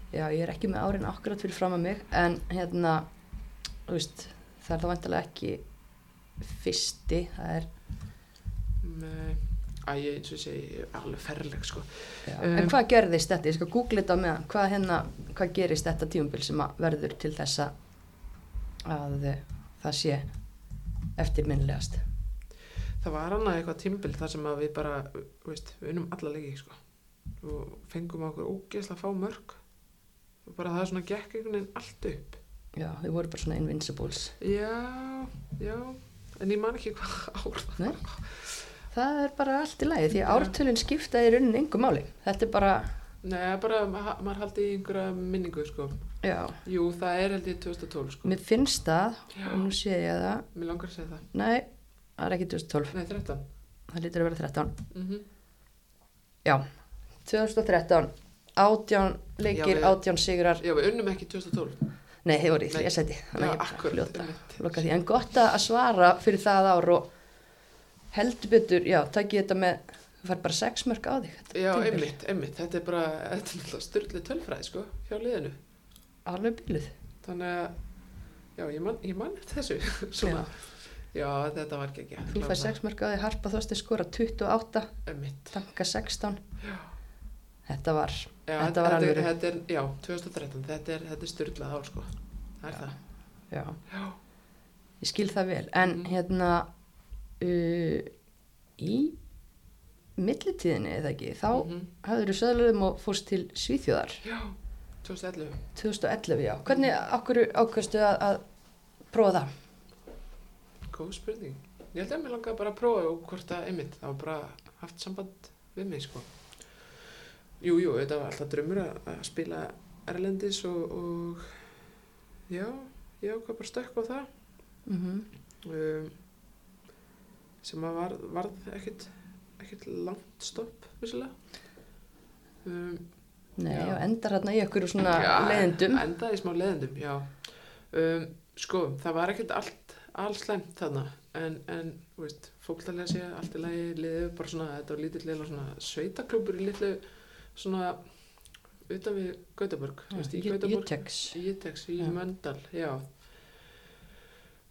Já, ég er ekki með árin akkurat fyrir fram að mig, en hérna, þú veist, það er þá vantilega ekki fyrsti, það er, Nei, æ, ég eins og ég segi, er alveg ferleg sko já. Um, en hvað gerðist þetta? Ég skal googla þetta meðan, hvað hérna, hvað gerist þetta tíumbil sem að verður til þessa að það sé eftirminnilegast? Það var annað eitthvað tímbil þar sem við bara, veist, við unnum alla leiki sko og fengum okkur ógeðslega fá mörg og bara það svona gekk einhvern veginn allt upp Já, þau voru bara svona invincibles. Já, já, en ég man ekki hvað ár Nei. Það er bara allt í lagi því að Já. ártölun skipta í rauninni engum máli. Þetta er bara, Nei, bara ma- maður haldi í einhverja minningu sko Já, Jú, það er held ég 2012 sko. mér finnst það Já. og nú sé ég það, Mér langar að segja það. nei, það er ekki 2012 Nei, 13. það lítur að vera 13 Mm Já, 2013 átján leikir, átján sigrar. Já, við unnum ekki 2012. Nei, þið voru í Já, að því. En gott að svara fyrir það ár og heldur betur, já, takk ég þetta með þú fær bara sex mörg á þig. Þetta Já, einmitt, einmitt. Þetta er bara, styrlið tölfræði, sko, hjá liðinu. Alveg bíluð. Þannig að, já, ég man, ég man þessu. Svona, já. Þetta var ekki ekki. Þú fær sex mörg á þig, Harpa Þorsti skora 28, Einmitt. tanka 16 Þetta var Já, Þetta var alvöru. þetta er, já, 2013, þetta er, þetta er styrlað ár, sko. Það er það. Já, Já. ég skil það vel En Mhm. hérna uh, í millitíðinni eða ekki þá Mhm. hafður þú söðluðum og fórst til Svíþjóðar Já, 2011. 2011, já. Hvernig ákvæmstu að, að prófa það? Góð spurning. Ég held að mér langaði bara að prófa og hvort að einmitt, það var bara haft samband við mig, sko. Jú, jú, þetta var alltaf draumur að, að spila Erlendis og, og já, ég ákvað bara stökk á það. Mm Um, sem að var, varð ekkit, ekkit langt stopp, vissilega. Um, Nei, Já. endar hérna í okkur svona leiðindum. Endaði í smá leiðindum, já. Um, sko, það var ekkert allt, alls slæmt þarna, en, en, veist, fóklarlega sé allt í lagi liðið bara svona, þetta var lítill leila svona sveitaklúpur í litlu, svona, utan við Gautaborg, þú veist, í. Ítex í Já. Möndal, já.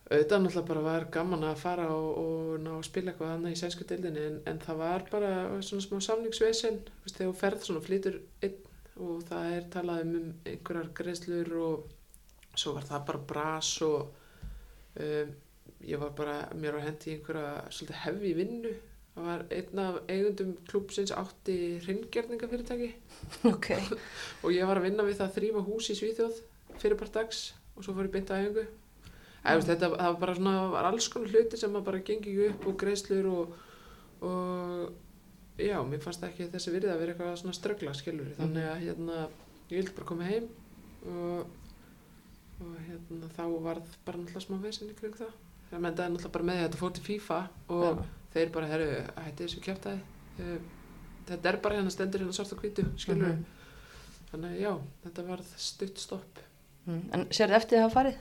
Auðvitað náttúrulega bara var gaman að fara og, og ná að spila eitthvað annað í sænsku deildinni en, en það var bara svona smá veist, þegar þú ferð svona flytur einn og það er talað um einhverjar greiðslur og svo var það bara bras og um, ég var bara, mér var hendi í einhverja svolítið hefi vinnu. Það var einn af eigundum klúpsins átti hringgerningarfyrirtæki Ok. og ég var að vinna við það að þrýfa hús í Svíþjóð fyrir bara dags og svo fór ég beint að Eða, veist, þetta það var bara svona var alls konar hluti sem bara gengi ekki upp og greiðslur og, og já, mér fannst ekki þessi virði að vera eitthvað svona ströggla skilur þannig að hérna, ég vildi bara koma heim og, og hérna þá varð bara náttúrulega smá vesen í kring það það mendaði náttúrulega bara með því að þetta fór til FIFA og Já. þeir bara, herru, hætti þessu kjæftæði þetta er bara hérna stendur hérna svart og hvítu skilur Mhm. Þannig að já, þetta varð stutt stopp. Mm. En sérðu eftir að hafa farið?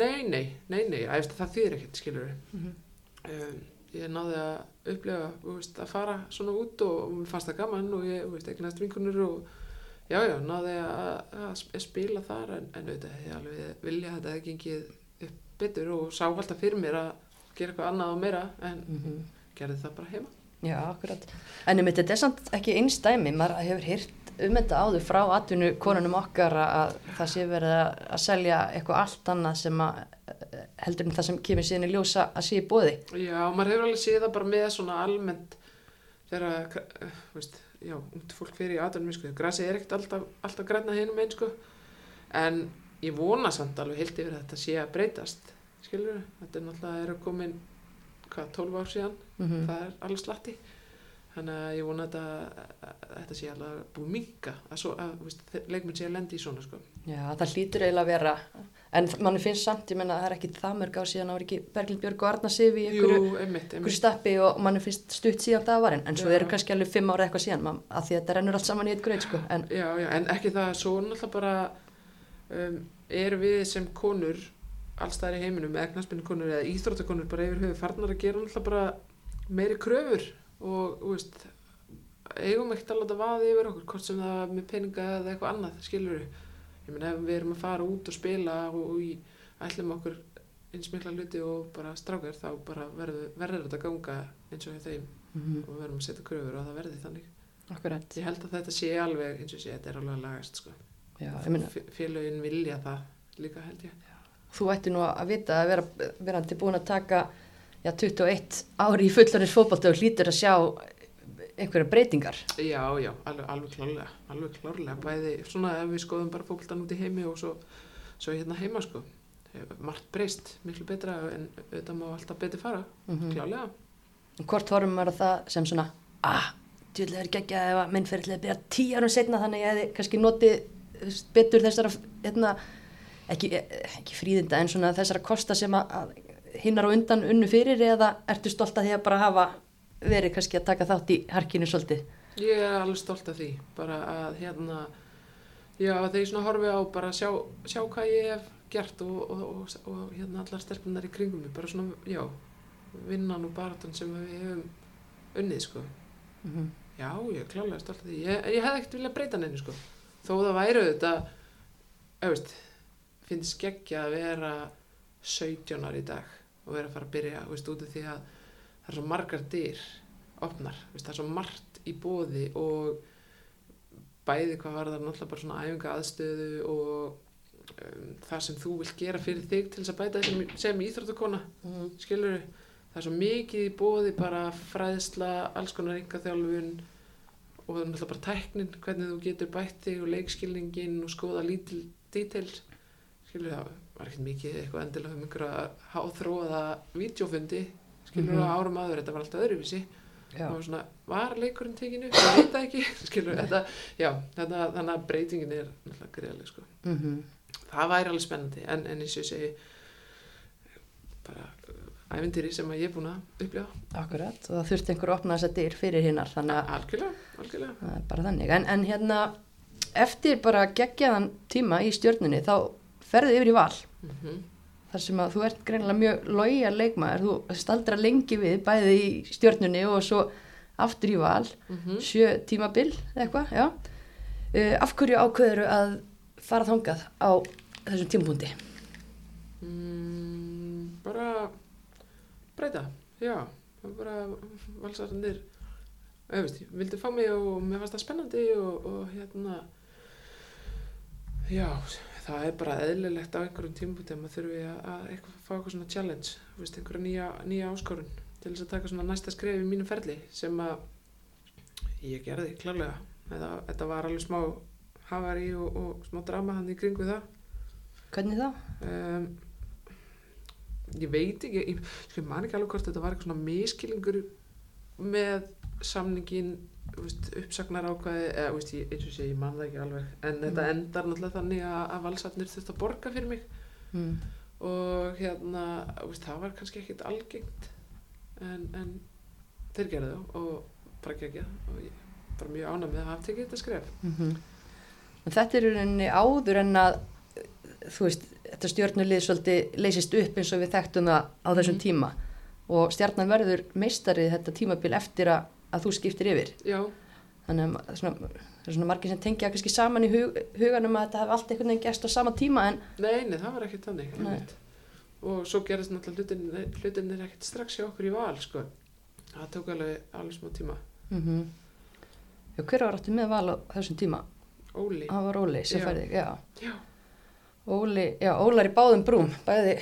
Nei, nei, nei, nei, æfst, það þýðir ekkert, skilur við. Mhm. Um, ég náði að upplega, veist, að fara svona út og, mér fannst það gaman og ég, veist, eignast vinkunur og já, já, náði að, að sp- spila þar en, en auðvitað ég alveg vilja að þetta gengið upp betur og sá alltaf fyrir mér að gera eitthvað annað og meira en Mm gerði það bara heima. Já, akkurat. En um þetta er samt ekki einstæmi, maður hefur hýrt um þetta áður frá atvinnu konunum okkar að það sé verið að, að selja eitthvað allt annað sem að eh, heldur en það sem kemur síðan í ljósa að sé í bóði. Já, maður hefur alveg séð það bara með svona almennt þegar, uh, veist, já, ungt fólk fyrir í aðdunum, sko, grasið er ekkert alltaf, alltaf græna hinum einn, sko, en ég vona samt alveg heilt yfir að þetta sé að breytast, skilur þetta er náttúrulega, er að komin, hvað, 12 ár síðan, Mm það er alveg slatti, þannig að ég vona að þetta, að þetta sé alveg búið minga, að, svo, að, veist, leikmenn sé að lendi í svona, sko. Já, það hlýtur eiginlega að vera, en manni finnst samt, ég menna það er ekki það mörg á síðan ári ekki Berglind Björg og Arna Sif í einhverju, stappi og manni finnst stutt síðan það var en svo Já. eru kannski alveg fimm ára eitthvað síðan, man, að því að þetta rennur allt saman í eitt greit, sko, en Já, já, en ekki það, svo náttúrulega bara um, er við sem konur allstæðar í heiminum, eða knaspinu konur eða íþróttakonur bara yfir höfu farnar að gera náttúrulega bara meiri kröfur og, veist, eigum ekkert að láta vaði yfir okkur, hvort sem það er með peninga eða eitthvað annað, skilur við. Ég meina, ef við erum að fara út og spila og, og í, ætlum okkur eins mikla hluti og bara strákar, þá bara verður, verður þetta ganga eins og hjá þeim mm og við verðum að setja kröfur og það verði þannig. akkurat, Ég held að þetta sé alveg, eins og sé, þetta er alveg að lagast, sko. já, ég menna, F- Félögin vilja það líka, held ég. þú ætti nú að vita að vera, verandi búin að taka, já, 21 ári í fullanins fótbolta og hlýtur að sjá einhverja breytingar. Já, já, alveg, alveg klárlega, alveg klárlega, bæði, svona ef við skoðum bara fókbaltan út í heimi og svo, svo hérna heima, sko. Margt breyst, miklu betra, en auðvitað má alltaf betur fara, Mm klárlega. Hvort horfum maður að það sem svona, ah, djúðlega er geggjað ef að minn fyrir að byrja tíu árum setna þannig að ég hefði kannski notið betur þessara hérna, ekki, ekki fríðinda en svona þessara kosta sem að hinnar og undan unnu fyrir eða ertu stolt að því að bara hafa verið kannski að taka þátt í harkinu svolítið? Ég er alveg stolt af því, bara að hérna, já þegar ég svona horfi á bara að sjá, sjá hvað ég hef gert og, og, og, og hérna allar stelpunar í kringum mig, bara svona, já, vinnan og baratan sem við hefum unnið, sko. Mm -hmm. Já, ég er klálega stolt af því. Ég, ég hef ekkert viljað breyta neinu, sko. Þó það væri auðvitað, auðvist, finnst skeggja að vera 17 ári í dag og vera að fara að byrja, veist, út af því að það er svo margar dyr opnar, veist, það er svo margt í bóði og bæði hvað var það náttúrulega bara svona æfinga aðstöðu og um, það sem þú vilt gera fyrir þig til þess að bæta þessum sem íþróttakona Mm. skilur það er svo mikið í bóði bara fræðsla, alls konar yngaþjálfun og það er náttúrulega bara tæknin hvernig þú getur bætt þig og leikskilningin og skoða lítil details skilur það var ekkert mikið eitthvað endilega um einhverja háþróaða vídeofundi skilur Mhm. það árum aður, þetta var alltaf öðruvísi. Og svona, var leikurinn tekinu ég veit það ekki, skilur þetta já, þetta, þannig að breytingin er náttúrulega greiðlega sko. Mm -hmm. það væri alveg spennandi en, en eins og ég segi bara uh, ævindýri sem að ég er búin að upplifa. Akkurat, og það þurfti einhver að opna þessa dyr fyrir hinnar, þannig að algjörlega, algjörlega. Bara þannig. En, en hérna, eftir bara geggjaðan tíma í stjörnunni, þá ferðu yfir í val. mm Þar sem að þú ert greinilega mjög lója leikmaður, þú staldra lengi við, bæði í stjörnunni og svo aftur í val, -hmm. sjö tímabil, eitthvað, já. Uh, af hverju ákveður að fara þangað á þessum tímapunkti? mm, bara breyta, já bara valsarnir auðvist, vildi fá mig og mér fannst það spennandi og, og hérna já, það er bara eðlilegt á einhverjum tímpúti að maður þurfi að, að eitthvað, fá eitthvað svona challenge, veist, einhverja nýja, nýja áskorun til þess að taka svona næsta skref í mínum ferli sem að ég gerði klárlega þetta, þetta var alveg smá hafari og, og smá drama hann í kringu það Hvernig þá? um, ég veit ekki ég, ég man ekki alveg hvort þetta var eitthvað svona miskilingur með samningin uppsagnar ákvæði eða veist, ég, eins og sé, ég man það ekki alveg en þetta Mm. endar náttúrulega þannig að, að valsarnir þurft að borga fyrir mig Mm. og hérna veist, það var kannski ekkit algengt en, en þeir gerðu það og bara gegja og ég bara mjög ánæg með að hafa tekið þetta skref Mm En þetta er rauninni áður en að þú veist, þetta stjórnulið svolítið leysist upp eins og við þekktum það á þessum Mhm. tíma og stjarnan verður meistarið þetta tímabil eftir að, að þú skiptir yfir já, þannig að svona, það er svona margir sem tengja kannski saman í hug, huganum að þetta hef allt einhvern veginn gerst á sama tíma en Nei, nei, það var ekkert þannig og svo gerist náttúrulega hlutin, hlutin er ekkert strax hjá okkur í val sko. það tók alveg alveg smá tíma mm Já, hver var áttu með val á þessum tíma? Óli, Það var Óli sem færði, já. Já. Óli, já, Ólar í báðum brúm, bæði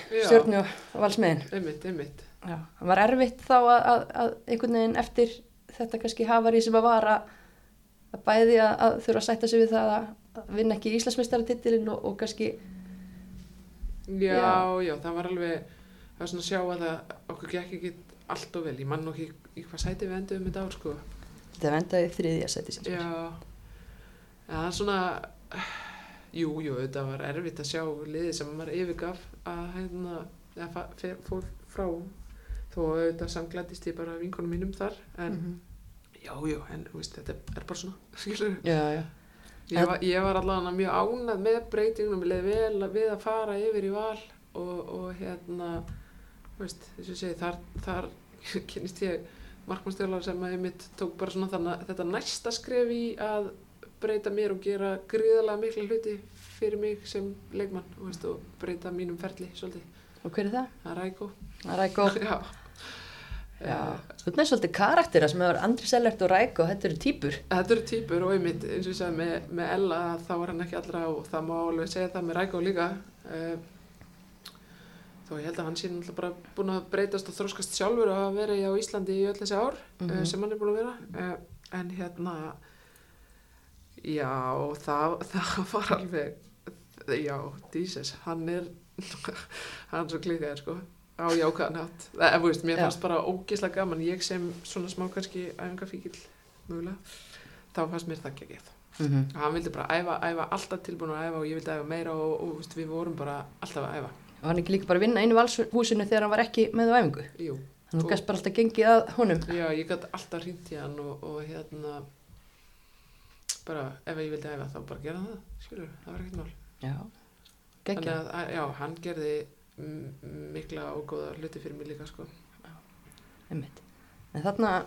og valsmiðin. einmitt, einmitt Já, það var erfitt þá að, að, að einhvern veginn eftir þetta kannski hafari sem að vara að bæði að, að þurfa að sætta sig við það að, vinna ekki Íslandsmeistaratitilin og, og kannski, já, Já. já, það var alveg það var svona að sjá að það okkur gekk ekki allt og vel, ég man nokk í, í hvað sæti við endum þetta ár sko þetta vendaði þriðja sæti sinns. Já, ja, það er svona, jú, jú, þetta var erfitt að sjá liðið sem maður yfirgaf að hérna, fe- fór frá, þó auðvitað samglættist ég bara vinkonum mínum þar, en Mhm. já, já, en veist, þetta er bara svona, skilur. Já, já. Ég var, ég var allavega mjög ánað með breytingunum, vel við að fara yfir í val og, og hérna, veist, segja, þar, þar kynist ég markmannstjólar sem að ég mitt tók bara svona þannig þetta næsta skref í að breyta mér og gera gríðalega mikla hluti fyrir mig sem leikmann veist, og breyta mínum ferli svolítið. Og hver er það? Það er rækó. Það er Rækó. Já. Eh, þú er svolítið karaktera sem hefur Andri Sellert og Rækó, þetta eru týpur. Þetta eru týpur og einmitt, eins og ég sagði með, með Ella þá var hann ekki allra og það má alveg segja það með Rækó líka uh, þó ég held að hann sé náttúrulega bara búin að breytast og þróskast sjálfur og hafa verið á Íslandi í öll þessi ár mm Mhm. sem hann er búin að vera en hérna já, það, það var alveg já, Jesus hann er hann er svo klikaður sko á jákvæðan hátt, það, þú veist, mér fannst bara ógislega gaman, ég sem svona smá kannski æfingafíkil mögulega, þá fannst mér það ekki mm og hann vildi bara æfa, æfa alltaf tilbúin að æfa og ég vildi æfa meira og, og veist, við vorum bara alltaf að æfa. Og hann ekki líka bara vinna einu valshúsinu þegar hann var ekki með á æfingu? Jú, þú Og- gæst bara alltaf gengið að honum. Já, ég gæti alltaf hringt í hann og, og hérna bara ef ég vildi æfa þá bara gera það skilur, það var ekkert mál. Já, þannig að, já, hann gerði mikla og góða hluti fyrir mig líka sko. Einmitt. En þarna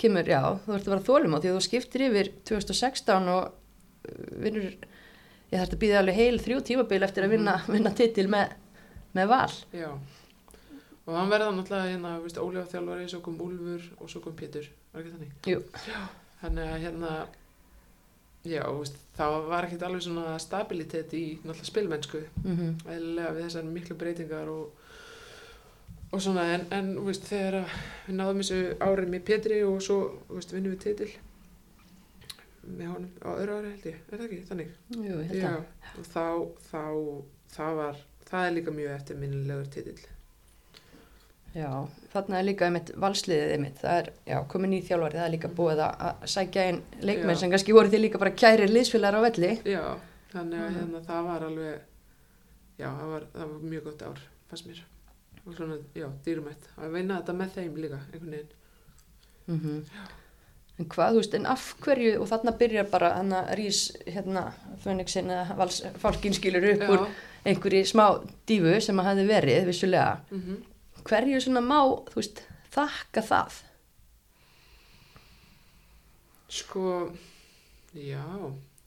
kemur, já, þú ert að vera þólum á því að þú skiptir yfir 2016 og uh, vinnur ég þarf að býða alveg heil þrjú tímabil eftir að vinna, vinna titil með, með val. Já, og hann verða náttúrulega hérna, veist, Ólífa þjálfari, svo kom Úlfur og svo kom Pétur, var ekki þannig? Jú. Þannig að hérna, já, veist, það var ekkert alveg svona stabilitet í náttúrulega spilmennsku, mm -hmm. eðlilega við þessar miklu breytingar og, og svona, en, en veist, þegar við náðum þessu árið með Pétri og svo, veist, vinnum við titil með honum á öðru ári held ég, er það ekki, þannig? Jú, held Já, og þá, þá, það var, það er líka mjög eftirminnilegur titill. Já, þarna er líka einmitt valsliðið einmitt, það er, já, komin í þjálfari, það er líka búið að, sækja inn leikmenn Já. sem kannski voru því líka bara kæri liðsfélagar á velli. Já, þannig að Mhm. hérna, það var alveg, já, það var, það var mjög gott ár, fannst mér. Og svona, já, dýrumætt. Að vinna þetta með þeim líka, einhvern veginn. Mm En hvað, þú veist, en af hverju, og þarna byrjar bara hann að rís, hérna, Fönixin eða vals, fálkin skilur upp Já, úr einhverju smá dífu sem að hafi verið, vissulega. mm Hverju svona má, veist, þakka það? sko, já,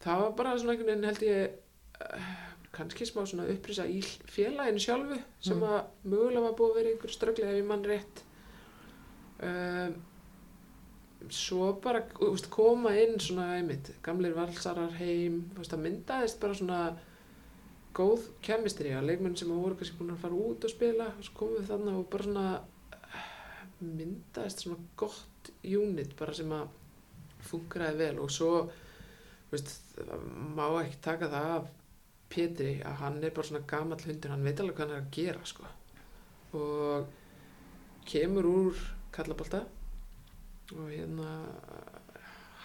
það var bara svona einhvern veginn held ég, uh, kannski smá svona upprýsa í félaginu sjálfu, sem Mm. að mögulega var búið að vera einhver strögglega ef ég mann rétt. Um, svo bara veist, koma inn svona einmitt, gamlir valsarar heim það myndaðist bara svona góð kemistri að leikmenn sem voru kannski búin að fara út og spila og svo komum við þarna og bara svona eh, myndaðist svona gott unit bara sem að funkraði vel. Og svo veist, má ekki taka það af Pétri að hann er bara svona gamall hundur, hann veit alveg hvað hann er að gera sko. Og kemur úr kallabólta og hérna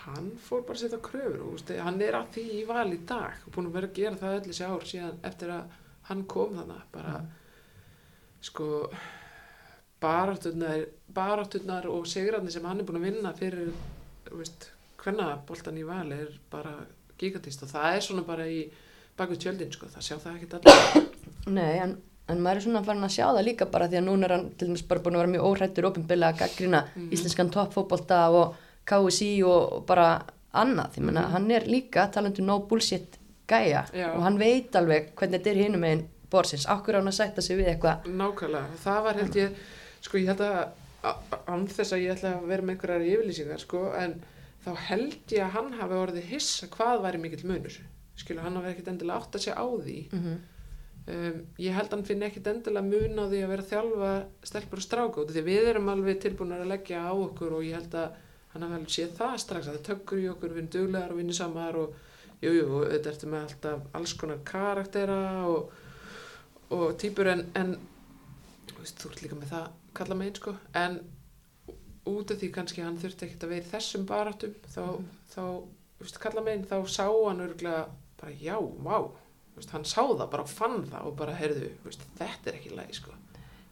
hann fór bara að setja kröfur og hann er að því í val í dag og búin að vera að gera það öll þessi ár síðan eftir að hann kom þannig bara sko barátturnar, barátturnar og sigrarnir sem hann er búin að vinna fyrir veist, hvenna boltan í val er bara gigantist og það er svona bara í baku tjöldin sko, það sjá það ekkert allir Nei, en, en maður er svona farin að sjá það líka bara því að núna er hann til dæmis bara búin að vera mjög óhrættur ofinbillega að gaggrina Mhm. íslenskan toppfótbolta og KSI og, bara annað. Ég meina, Mhm. hann er líka talandu no bullshit gæja Já. og hann veit alveg hvernig þetta er hinum meginn borsins. Akkur á hann að sætta sig við eitthvað. Nákvæmlega, það var held ég, sko ég held að án þess að ég ætla að vera með einhverjar yfirlýsingar, sko, en þá held ég að hann hafi orðið hissa hvað væri mikill munur. Skilu, hann hafi ekkert endilega átt að segja á því. Mm -hmm. Um, ég held að hann finni ekkert endilega mun á því að vera þjálfa stelpur og af því við erum alveg tilbúin að leggja á okkur og ég held að hann hafi alveg séð það strax að það tökkur í okkur, við erum duglegar og vinnisamar og jú, jú, auðvitað ertu með alltaf alls konar karaktera og, og týpur en, en veist, þú ert líka með það kalla megin sko, en út af því kannski hann þurfti ekkert að vera í þessum barátum þá, þá þú veist, kalla megin, þá sá hann örgulega bara já, vá veist, hann sá það, bara fann það og bara heyrðu, þetta er ekki lægi sko.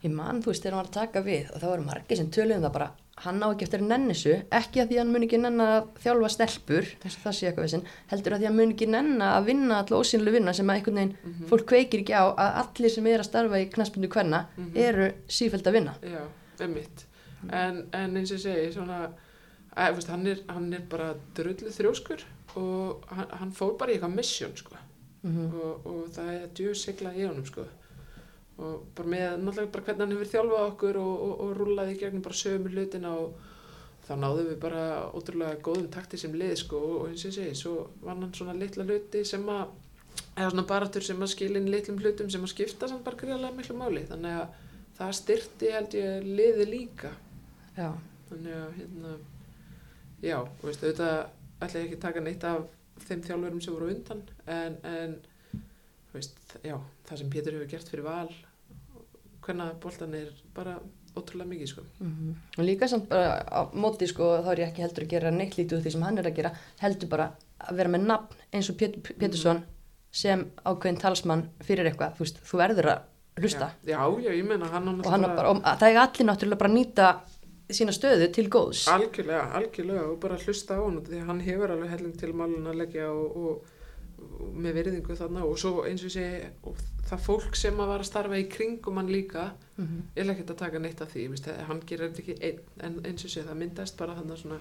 Ég man, þú veist, þegar hann var að taka við og það voru margir sem töluðum það bara hann á ekki eftir að nenni þessu, ekki að því hann mun ekki nenna að þjálfa stelpur, þess að það sé eitthvað vissin, heldur að því að hann mun ekki nenna að vinna alltaf ósynlu vinna sem að einhvern veginn Mhm. fólk kveikir ekki á að allir sem er að starfa í knaspindu kvenna Mhm. eru sífælt að vinna. Já, emmitt en, en eins og segi svona, að, veist, hann, er, hann er bara drullu þrjóskur og hann, hann fór bara í eitthvað mission sko. Mm og, og það er djöð sigla í honum sko. Og bara með náttúrulega bara hvernig hann hefur þjálfað okkur og, og, og rúlaði í gegnum bara sömu hlutina og þá náðum við bara ótrúlega góðum takti sem lið sko, og, eins og ég segi, svo vann hann svona litla hluti sem að eða svona baratur sem að skilin litlum hlutum sem að skipta samt bara greiðlega miklu máli. Þannig að það styrti held ég liði líka. Já, þannig að hérna já, og veistu, auðvitað ætla ég ekki að taka neitt af þeim þjálfurum sem voru undan en, en þú veist, já, það sem Pétur hefur gert fyrir val hvernig boltan er bara ótrúlega mikið sko. og líka samt bara á móti sko þá er ég ekki heldur að gera neitt lítið úr því sem hann er að gera heldur bara að vera með nafn eins og Pétur Pétursson sem ákveðin talsmann fyrir eitthvað, þú þú verður að hlusta. Já, já, ég meina hann og, hann bara, og það er allir náttúrulega bara að nýta sína stöðu til góðs. Algjörlega, algjörlega og bara hlusta á hann því hann hefur alveg helling til málun að leggja og, og með virðingu þarna og svo eins og ég og það fólk sem að var að starfa í kringum hann líka mm -hmm. ég er ekkert að taka neitt af því víst, hann gerir ekki einn en eins og sé það myndast bara þannig svona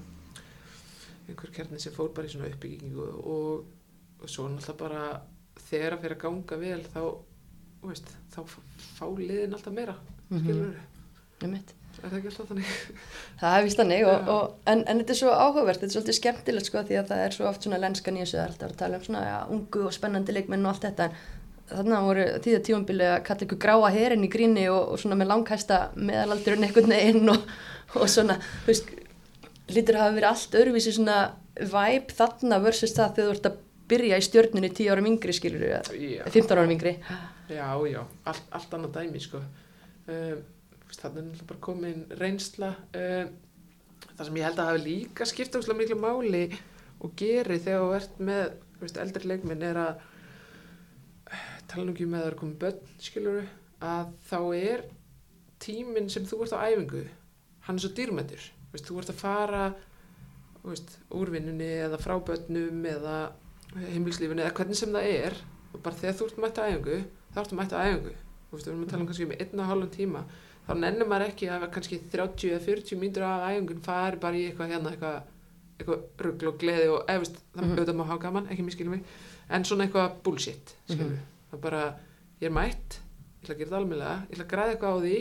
einhver kjarni sem fór bara í svona uppbyggingu og, og svo náttúrulega bara þegar að fyrir að ganga vel þá, veist, þá fá liðin alltaf meira skilur mm -hmm. Er það ekki alltaf þannig? það er vist þannig og, og, en, en þetta er svo áhugavert, þetta er svolítið skemmtilegt sko því að það er svo oft svona lenskan í þessu það er alltaf að tala um svona ja, ungu og spennandi leikmenn og allt þetta en þannig að voru tíða tífambili að kalla ykkur gráa herin í gríni og, og svona með langhæsta meðalaldurinn einhvern veginn og, og svona, þú veist lítur hafa verið allt öðruvísi svona væp þarna versus það þegar þú ert að byrja í stjörnunni 10 árum yngri skilur Já. 15 árum yngri Já, já, allt, allt annað dæmi sko. um, þannig er náttúrulega bara komin reynsla um, það sem ég held að hafi líka skipt óslega miklu máli og geri þegar þú ert með þú veist, eldri leikminn er að tala nú ekki með að það er komið börn skilur að þá er tíminn sem þú ert á æfingu hann er svo dýrmættur þú þú ert að fara þú veist, úr vinnunni eða frá börnum eða heimilslífinu eða hvernig sem það er og bara þegar þú ert mætt á æfingu þá ertu mætt á æfingu. Þú veist, við erum að tala um kannski um einna hálfum tíma þá nennir maður ekki að kannski 30 eða 40 mínútur af æfingun fari bara í eitthvað hérna eitthvað, eitthvað rugl og gleði og eða veist, það Mhm. mm auðvitað má hafa gaman, ekki miskilum mig en svona eitthvað bullshit skilur Mhm. það er bara, ég er mætt ég ætla að gera þetta almennilega, ég ætla að græða eitthvað á því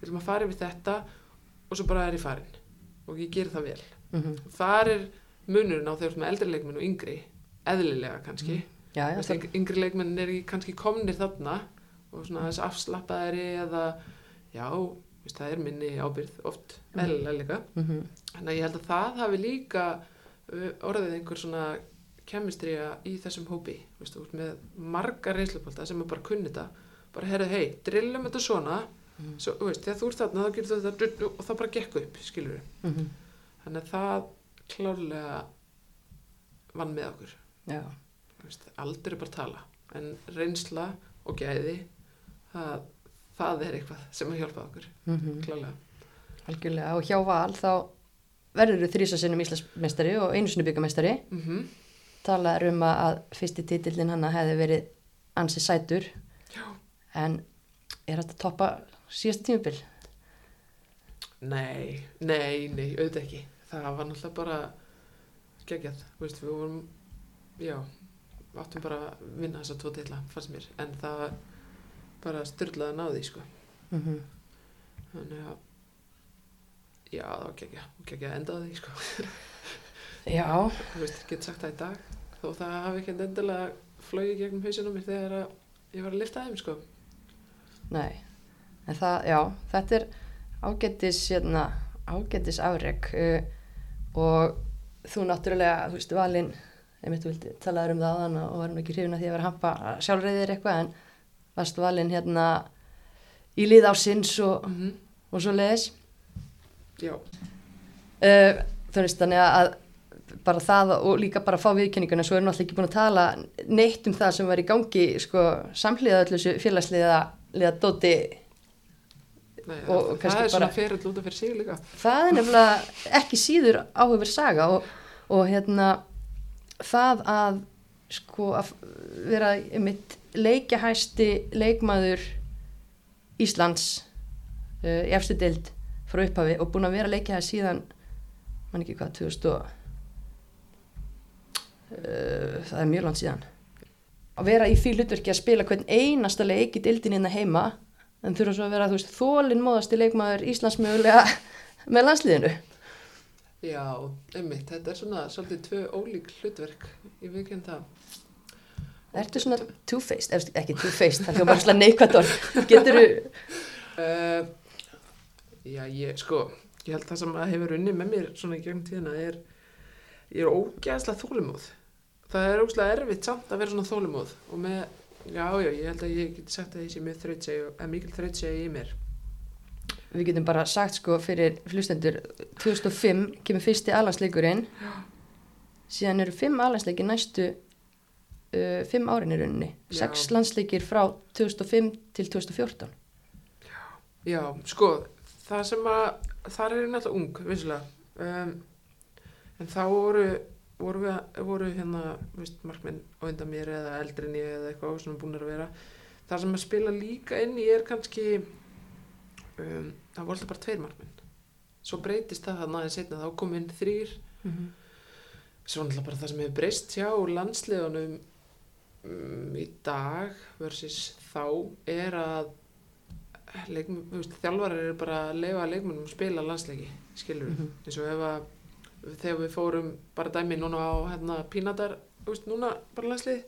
við ætlum að fara yfir þetta og svo bara er ég farin og ég ger það vel mm -hmm. þar er munurinn á þegar eldri leikmenn og yngri eðlilega kannski já, já, veist, yng- yngri leikmenn er kannski komnir þarna og svona þess afslappaðari eða já, þú veist, það er minni ábyrð oft, Mhm. eðlilega líka mm -hmm. þannig að ég held að það hafi líka uh, orðið einhver svona kemistrija í þessum hópi þú veist, þú með marga reynslupolta sem er bara kunni þetta bara herrið, hei, drillum þetta svona Mhm. svo, þú veist, þegar þú ert þarna þá getur þetta drull og það bara gekk upp, skilur mhm. þannig að það klárlega vann með okkur Þú veist, aldur er bara tala en reynsla og gæði það, það er eitthvað sem að hjálpa okkur, mm -hmm. klálega algjörlega og hjá val þá verður þú þrísasinnum Íslandsmeistari og einu sinni byggamestari mm -hmm. talaður um að, fyrsti titillin hann hefði verið ansi sætur Já. en er þetta toppa síðasta tímubil? Nei, nei, nei, auðvitað ekki það var náttúrulega bara geggjað, veist, við vorum já, áttum bara að vinna þessa tvo titla, fannst mér en það bara styrlað að ná því, sko Mm -hmm. þannig að já, það var og geggjað að enda því, sko Já, þú veist, get sagt það í dag þó það hafi ekki endilega flögi gegnum hausinu mér þegar að ég var að lifta þeim sko. nei en það, já, þetta er ágættis hérna, ágættis afreg uh, og þú náttúrulega, þú veist, valinn einmitt þú vildi talaður um það áðan og varum ekki hrifin að því að vera að hampa sjálfreyðir eitthvað en varst valinn hérna í lið ásins og, mm -hmm. og svo leiðis já, uh, veist þannig að bara það og líka bara fá viðkenninguna svo erum við alltaf ekki búin að tala neitt um það sem var í gangi sko samhliða öllu þessu félagsliða liða dóti Nei, Og- og það er svona út af fyrir sig líka. Það er nefnilega ekki síður áhugur saga og, og hérna það að sko að vera mitt leikjahæsti leikmaður Íslands uh, í efstu dild frá upphafi og búin að vera leikjahæst síðan mann ekki hvað 2000 og uh, það er mjög langt síðan. Að vera í því hlutverki að spila hvern einasta leik í dildin hérna heima en þurfa svo að vera þú veist þólinn móðasti leikmaður Íslands mögulega með landsliðinu já, einmitt, þetta er svona svolítið tvö ólík hlutverk. Ég veit ekki það. Ertu svona two-faced, eða ekki two-faced, það hljóma svona neikvætt orð. Getur þú, uh, já, ég, sko ég held það sem að hefur unni með mér svona í gegnum tíðina er ég er ógæðslega þólumóð það er ógæðslega erfitt samt að vera svona þólumóð og með, já, já, ég held að ég geti sagt að ég sé mjög þrautsegi og mikil þrautsegi í mér við getum bara sagt sko fyrir hlustendur, 2005 kemur fyrsti alansleikurinn síðan eru fimm aðlandsleikir næstu uh, fimm árin í rauninni Já. sex landsleikir frá 2005 til 2014 Já, sko, það sem að, þar er náttúrulega ung, vissulega. Um, en þá voru, voru, við, voru hérna, veist, markmenn á undan mér eða eldri en ég eða eitthvað sem er búin að vera. Það sem að spila líka inn í er kannski, um, það voru alltaf bara tveir markmenn. Svo breytist það þarna aðeins setna, þá kom inn þrýr. Svo náttúrulega bara það sem hefur breyst hjá landsliðunum um, í dag versus þá er að þjálfarar eru bara að leifa leikmennum að spila landsleiki skilur Mhm. eins og ef að þegar við fórum bara dæmi núna á hérna pínatar, veist, núna bara landslið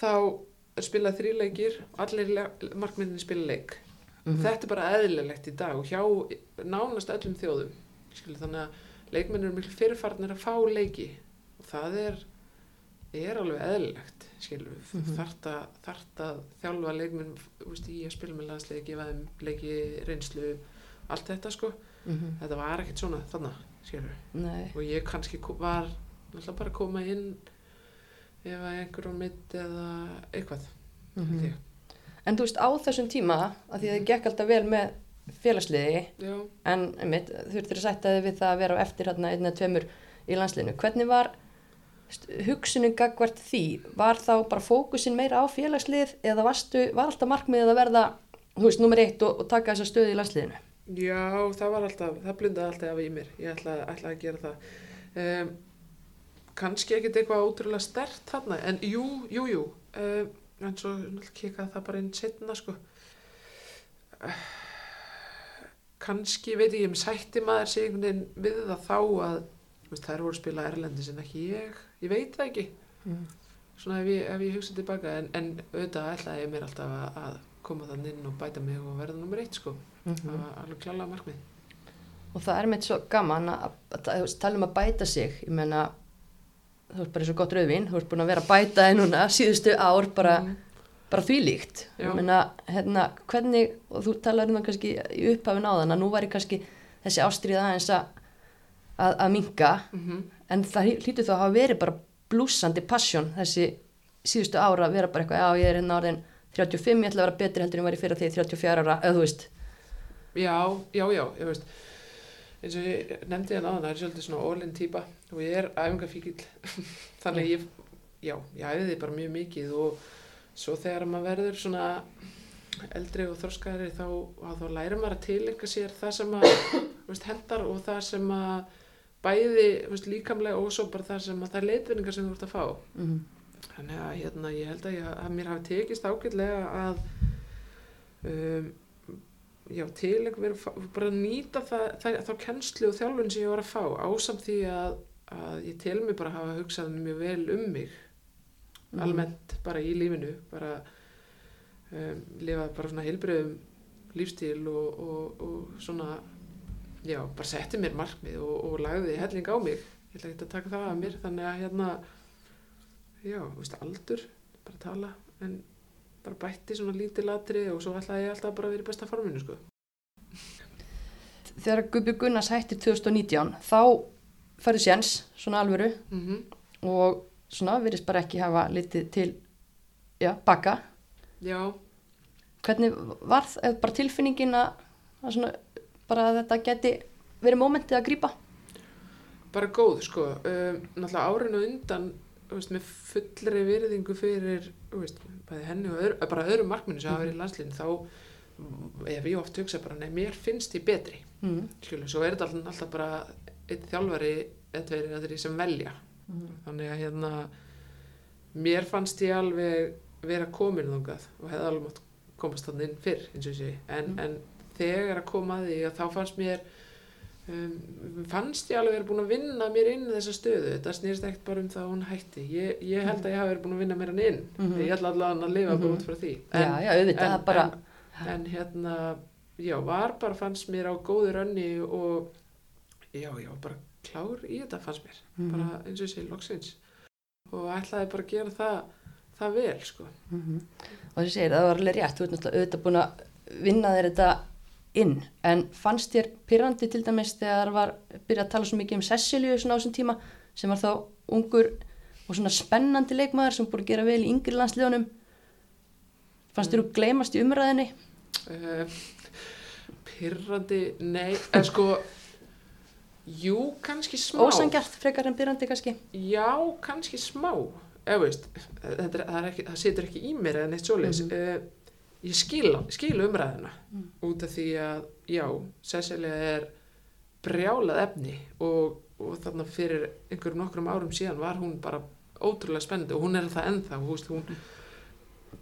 þá er spilað þrý leikir og allir markmennin spila leik Mhm. þetta er bara eðlilegt í dag og hjá nánast öllum þjóðum skilur, þannig að leikmenn eru miklu fyrirfarnir að fá leiki og það er er alveg eðlilegt mm Mhm. þarft, þarft að þjálfa leikmenn veist, í að spila með landsleiki, gefa þeim leiki reynslu, allt þetta sko Mhm. þetta var ekkert svona þannig og ég kannski var bara að koma inn ef að einhver á mitt eða eitthvað held Mhm. En þú veist á þessum tíma að því að þið gekk alltaf vel með félagsliði já, en einmitt, þú þurftir að sætta þig við það að vera á eftir hérna einn eða tveimur í landsliðinu hvernig var hugsunin gagvart því, var þá bara fókusin meira á félagslið eða varstu, var alltaf markmiðið að verða þú veist, nummer eitt og, og taka þessa stöðu í landsliðinu Já, það var alltaf, það blundaði alltaf af í mér. Ég ætla, ætla að gera það. Um, kannski ekkert eitthvað ótrúlega stert þarna, en jú, jú, jú. Um, en svo kikaði það bara inn setna, sko. Kannski, veit ég, ég sætti maður sig einhvern veginn við það þá að þú veist, þær voru að spila erlendis en ekki ég. Ég veit það ekki. Svona ef ég, ef ég hugsa tilbaka, en, en auðvitað ætlaði ég mér alltaf að, að koma þann inn og bæta mig og verða nummer eitt, sko. Það var alveg klálega markmið. og það er meitt svo gaman að, að, að, tala um að bæta sig ég meina, þú ert bara eins og gott rauðvin þú ert búin að vera að bæta þig núna síðustu ár bara, Mhm. bara því líkt ég meina, hérna, hvernig og þú talar um það kannski í upphafin á þann að nú væri kannski þessi ástríða aðeins að, að, að minka Mhm. en það hlýtur þá að hafa verið bara blúsandi passion þessi síðustu ára að vera bara eitthvað, já ég er hérna orðin 35, ég ætla að vera betri heldur en ég var í fyrir því 34 ára, eða þú veist Já, já, já, ég veist eins og ég nefndi hérna á það er svolítið svona all-in típa og ég er æfingafíkil þannig ég, já, ég æfiði bara mjög mikið og svo þegar maður verður svona eldri og þorskaðri þá, þá lærir maður að tilenga sér það sem að veist, hendar og það sem að bæði veist, líkamlega og svo bara það sem að það er leitvinningar sem þú ert að fá. Mm Þannig að hérna, ég held að, ég, að mér hafi tekist ágætlega að um, já, til einhver bara nýta það, það, þá kennslu og þjálfun sem ég var að fá ásamt því að, að ég tel mig bara hafa hugsað mjög vel um mig Mhm. almennt bara í lífinu bara um, lifa bara svona heilbröðum lífstíl og, og, og svona já, bara setti mér markmið og, og lagði helling á mig ég ætla ekki að taka það að mér þannig að hérna já, þú veist, aldur, bara tala en bara bætti svona lítið latri og svo ætlaði ég alltaf bara að vera í besta forminu sko. þegar Guðbi Gunnars hættir 2019 þá færðu séns svona alvöru mm og svona virðist bara ekki hafa litið til já, baka. Já, hvernig var það bara tilfinningin að, að svona, bara að þetta geti verið mómentið að grípa? Bara góð sko. Um, náttúrulega árinu undan veist, með fullri virðingu fyrir veist, bæði henni og öðru, bara öðrum markminu sem hafa verið í landslinn þá ef ég oft hugsa bara, nei, mér finnst ég betri mm. skilur, svo er þetta alltaf, bara einn þjálfari eða tveir eða þeirri sem velja Mm. þannig að hérna mér fannst ég alveg vera komin þangað og hefði alveg komast þannig inn fyrr eins og ég segi en, Mm. en þegar að koma að því að þá fannst mér um, fannst ég alveg verið búin að vinna mér inn þessa stöðu, þetta snýrst ekkert bara um það að hún hætti, ég, ég held að ég hafi verið búin að vinna mér hann inn, Mhm. ég ætla allavega að lifa Mhm. bara út frá því. Já, já, auðvitað en, en, bara, en, en hérna já, var bara fannst mér á góðu rönni og já, já, bara klár í þetta fannst mér. Mhm. bara eins og segi loksins. Og ætlaði bara að gera það það vel, sko. Mm og þessi segir, það var alveg rétt. Þú ert náttúrulega auðvitað búin að vinna þér þetta inn, en fannst þér pyrrandi til dæmis þegar var byrjað að tala svo mikið um Cecilju svona á þessum tíma sem var þá ungur og svona spennandi leikmaður sem búið að gera vel í yngri landsliðunum fannst þér þú gleymast í umræðinni Uh, pyrrandi, nei, en sko, jú, kannski smá. ósangjart frekar en byrjandi kannski Já, kannski smá, eða veist, þetta er, það, er ekki, það situr ekki í mér eða neitt svoleiðis. Mhm. Uh, ég skil, skil umræðina Mm. út af því að, já, Cecilia er brjálað efni og, og þarna fyrir einhverjum nokkrum árum síðan var hún bara ótrúlega spennandi og hún er það ennþá, þú veist, hún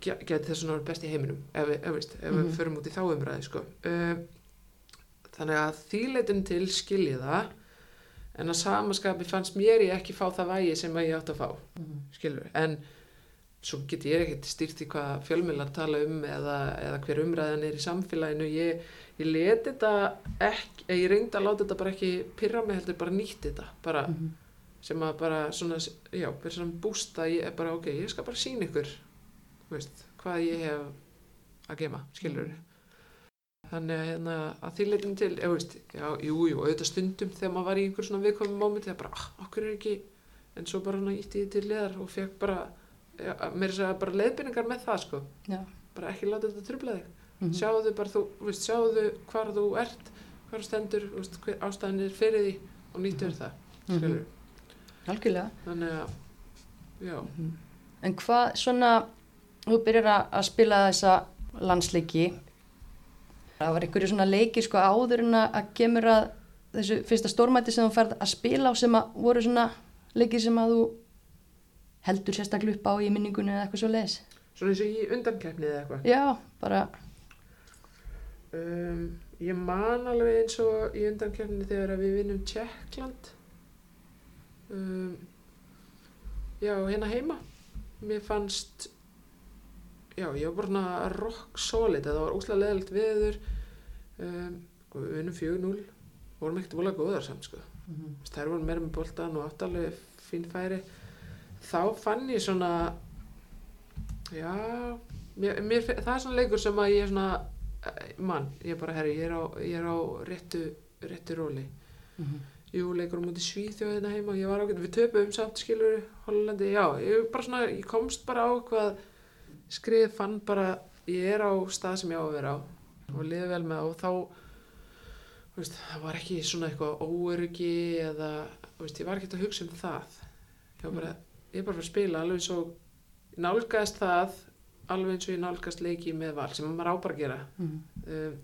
ge- geti þess að vera best í heiminum ef, ef, veist, ef Mhm. við förum út í þá umræði sko. uh, þannig að þýleitum til skilji það en að samaskapi fannst mér ég ekki fá það vægi sem ég átt að fá skilur, en svo get ég ekkert stýrt í hvað fjölmjölar tala um eða, eða hver umræðan er í samfélaginu. Ég, ég leti þetta ekki, ég reyndi að láta þetta bara ekki pyrra mig heldur bara nýtt þetta bara Mhm. sem að bara svona, já, vera svona bústa ég er bara, ok, ég skal bara sína ykkur veist, hvað ég hef að gema, skilur þannig að, hérna, að því leitin til ég veist, já, jú, jú, auðvitað stundum þegar maður var í einhver svona viðkomum móment þegar bara, ah, okkur er ekki? En svo bara hann ítti ég til liðar og fekk bara mér er að segja bara leiðbynningar með það, sko. Já. bara ekki láta þetta trubla þig. Mhm. sjáðu bara þú, veist, sjáðu hvar þú ert hvar þú stendur, veist, hver ástæðan er fyrir því og nýttur það, skilur Mhm. algjörlega. Þannig að, já. En hvað svona þú byrjar að- spila þessa landsleiki. Það var einhverju svona leiki sko áður en að kemur að þessu fyrsta stórmæti sem þú færð að spila á sem að voru svona leiki sem að þú heldur sérstaklega upp á í minningunni eða eitthvað svo leiðis svona eins og í undankefni eða eitthvað? Já, bara um, ég man alveg eins og í undankefni þegar að við vinnum Tjekkland um, já, hérna heima. Mér fannst já, ég var bara rock solid. Það var óslega leðilegt veður. Um, við vinnum 4-0 vorum ekkert volað góðar samt sko. Þær voru meira með boltan og áttalega fín færi þá fann ég svona já mér, mér, það er svona leikur sem að ég er svona eh, mann, ég er bara herri ég er á, ég er á réttu, réttu róli. Jú, leikur á múti Svíþjóðina heima, ég var ágætt, við töpum samt skilur Hollandi, já, ég bara svona ég komst bara á hvað skrið fann bara, ég er á stað sem ég á að vera á og liði vel með og þá veist, það var ekki svona eitthvað óöryggi eða, veist, ég var ekki að hugsa um það. Ég var bara, ég er bara fyrir að spila alveg eins og nálgast það alveg eins og ég nálgast leiki með val sem maður á bara að gera. Mhm. um,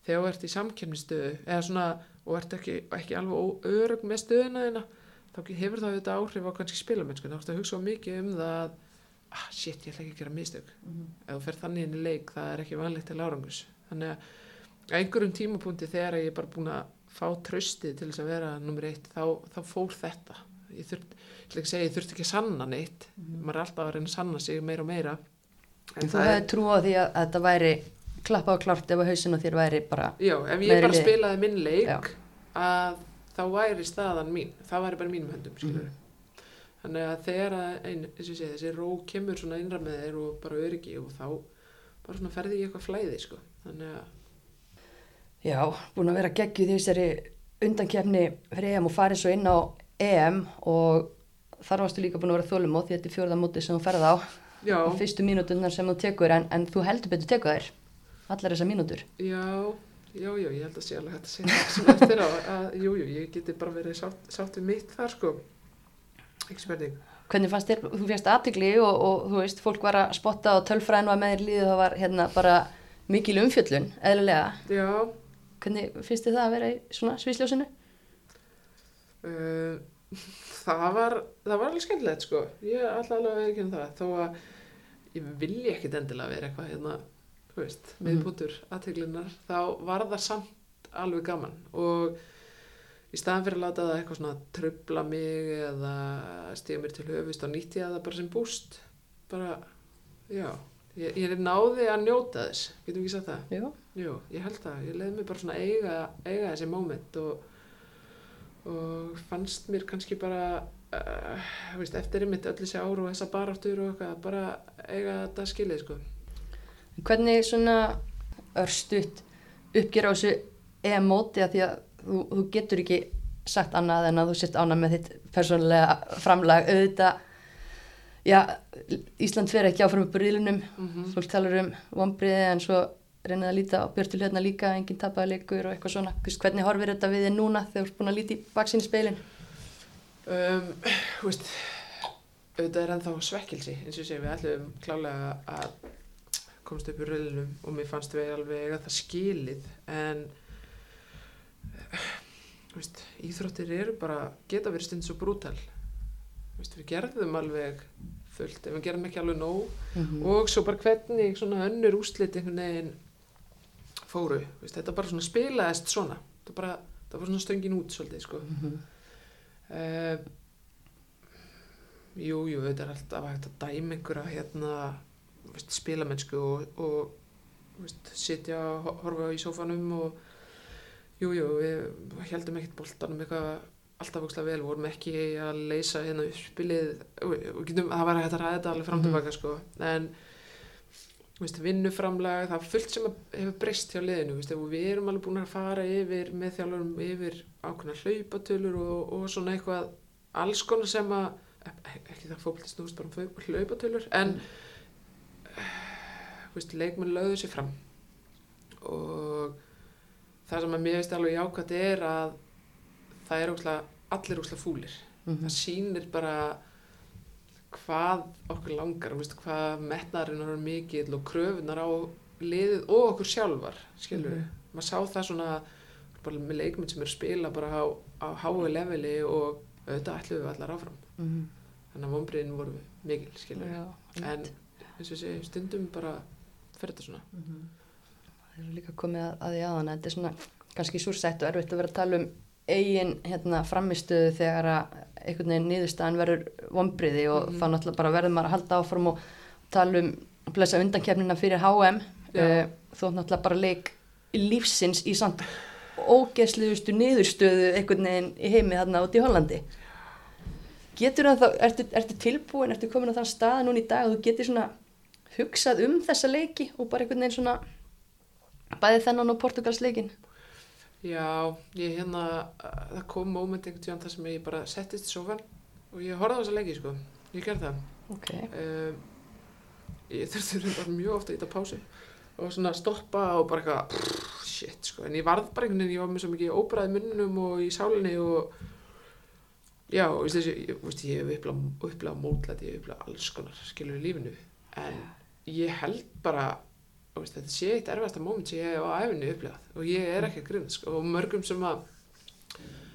þegar þú ert í samkemnistöðu eða svona, og ert ekki, ekki alveg örug með stöðuna þína þá hefur það auðvitað áhrif á kannski spilamennsku. Þá ertu að hugsa mikið um það að ah, shit, ég ætla ekki að gera mistök. Ef þú fer þannig inn í leik, það er ekki vanlegt til árangus þannig að einhverjum tímapunkti þegar ég er bara búin að fá tröstið til þess að vera nummer eitt þá, þá fór þetta ég þurft, ég ætla ekki að segja, ég þurfti ekki að sanna neitt maður er alltaf að reyna að sanna sig meira og meira en þú hefði trú á því að, að þetta væri klappa á klárt ef að hausinn á þér væri bara já, ef ég bara spilaði minn leik Já. að þá væri staðan mín það væri bara mínum höndum skilur Mhm. þannig að þegar að ein, eins og ég segi, þessi ró kemur svona innra með þér og bara öryggi og þá bara svona ferði ég eitthvað flæði sko. þannig að Já, búin að vera geggjuð í þessari undankefni fyrir EM og farið svo inn á EM og þar varstu líka búin að vera þólum á því þetta er fjórða móti sem þú ferð á já, og fyrstu mínúturnar sem þú tekur en, en þú heldur betur tekur þær allar þessar mínútur. já, já, já, ég held að sé alveg hægt að segja það sem eftir á að, jú, jú, ég geti bara verið sátt, sátt við mitt þar sko ekki spurning Hvernig fannst þér, þú fjast aðtigli og, og þú veist, fólk var að spotta og tölfræðin var með þér líðið það var hérna bara mikil umfjöllun, eðlilega. já, Hvernig finnst þér það að vera í svona svisljósinu? Uh, það var það var alveg skemmtilegt sko ég er alltaf alveg að vera ekki um það þó að ég vilja ekkit endilega vera eitthvað hérna, þú veist, Mhm. miðbútur aðteglunar, þá var það samt alveg gaman og í staðan fyrir að láta það eitthvað svona trubla mig eða stíga mér til höfust og nýtti ég það bara sem búst bara, já ég, ég náði að njóta þess getum við ekki sagt það? Jú. Jú, ég held það. Ég leiði mig bara svona eiga, eiga þessi moment og, og fannst mér kannski bara, uh, veist, eftir einmitt öll þessi ár og þessa baráttur og eitthvað, bara eiga þetta skilið, sko. Hvernig svona örstutt uppgjör á þessu EM-móti að því að þú, þú getur ekki sagt annað en að þú sért ánað með þitt persónulega framlag auðvitað já, Ísland fer ekki áfram upp úr riðlunum Mhm. fólk talar um vombriði en svo reynið að líta á Björtu Hljöfna líka enginn tapaði leikur og eitthvað svona. Hvernig horfir þetta við þið núna þegar þú ert búin að líta í baksinn í speilin Um, þú veist, auðvitað er ennþá svekkilsi, eins og segi, við ætlum klálega að komast upp í röðlunum og mér fannst við alveg eiga það skilið, en þú veist, íþróttir eru bara, geta verið stund svo brútal. Þú veist, við gerðum alveg fullt, ef við gerðum ekki alveg nóg. Mm og svo bara hvernig svona önnur úslit einhvern veginn fóru, veist, þetta bara svona spilaðist svona, þetta bara, þetta var svona stöngin út svolítið, sko. -hmm. Uh, jú, jú, þetta er alltaf hægt að dæma einhverja hérna, veist, spilamennsku og, og veist, sitja og ho- horfa í sófanum og jú, jú, við heldum ekkert boltanum eitthvað alltaf vöxla vel, vorum ekki að leysa hérna uppspilið og getum, það var hægt að ræða þetta alveg fram Mhm. tilbaka sko, en veist, vinnuframlag, það er fullt sem hefur breyst hjá liðinu, veist, við erum alveg búin að fara yfir með þjálfurum yfir ákveðna hlaupatölur og, og svona eitthvað alls konar sem að e- ekki það fókbalti snúst bara um hlaupatölur en mm. veist, leikmenn lögðu sér fram og það sem að mér veist alveg jákvæmt er að það er óslega, allir óslega fúlir Mhm. það sýnir bara hvað okkur langar veist, hvað metnaðurinn er mikill og kröfunar á liðið og okkur sjálfar skilur við, Mhm. maður sá það svona bara með leikmenn sem að spila bara á, á hái leveli og auðvitað ætlum við allar áfram Mhm. þannig að vonbriðin voru mikil skilur við, Já, en eins og sé stundum bara fyrir þetta svona Mhm. Það er líka komið að, að því aðan þetta er svona kannski súrsætt og erfitt að vera að tala um eigin hérna, framistuðu þegar að einhvern veginn niðurstaðan verður vombriði og Mhm. þá náttúrulega bara verður maður að halda áfram og tala um blessa undankefnina fyrir HM uh, þó náttúrulega bara leik lífsins í samt ógeðsluðustu niðurstöðu einhvern veginn í heimi þarna út í Hollandi. Getur það þá, ertu, ertu tilbúin ertu komin á þann stað núna í dag að þú getur svona hugsað um þessa leiki og bara einhvern veginn svona bæði þennan og Portugalsleikin Já, ég hérna, uh, það kom moment einhvern tíðan þar sem ég bara settist í sófan og ég horfði á þessa leiki, sko. Ég gerði það. ok, Um, ég þurfti bara mjög ofta í þetta pásu og svona stoppa og bara eitthvað, shit, sko. En ég varð bara einhvern veginn, ég var með svo mikið óbræði munnum og í sálinni og já, og veist, þessi, ég, veist, ég hef upplað mótlæti, ég hef upplað alls konar, skilur í lífinu. En ég held bara, veist, þetta sé eitt erfiðasta moment sem ég hef á æfinu upplifað og ég er ekki að grunna, sko, og mörgum sem að,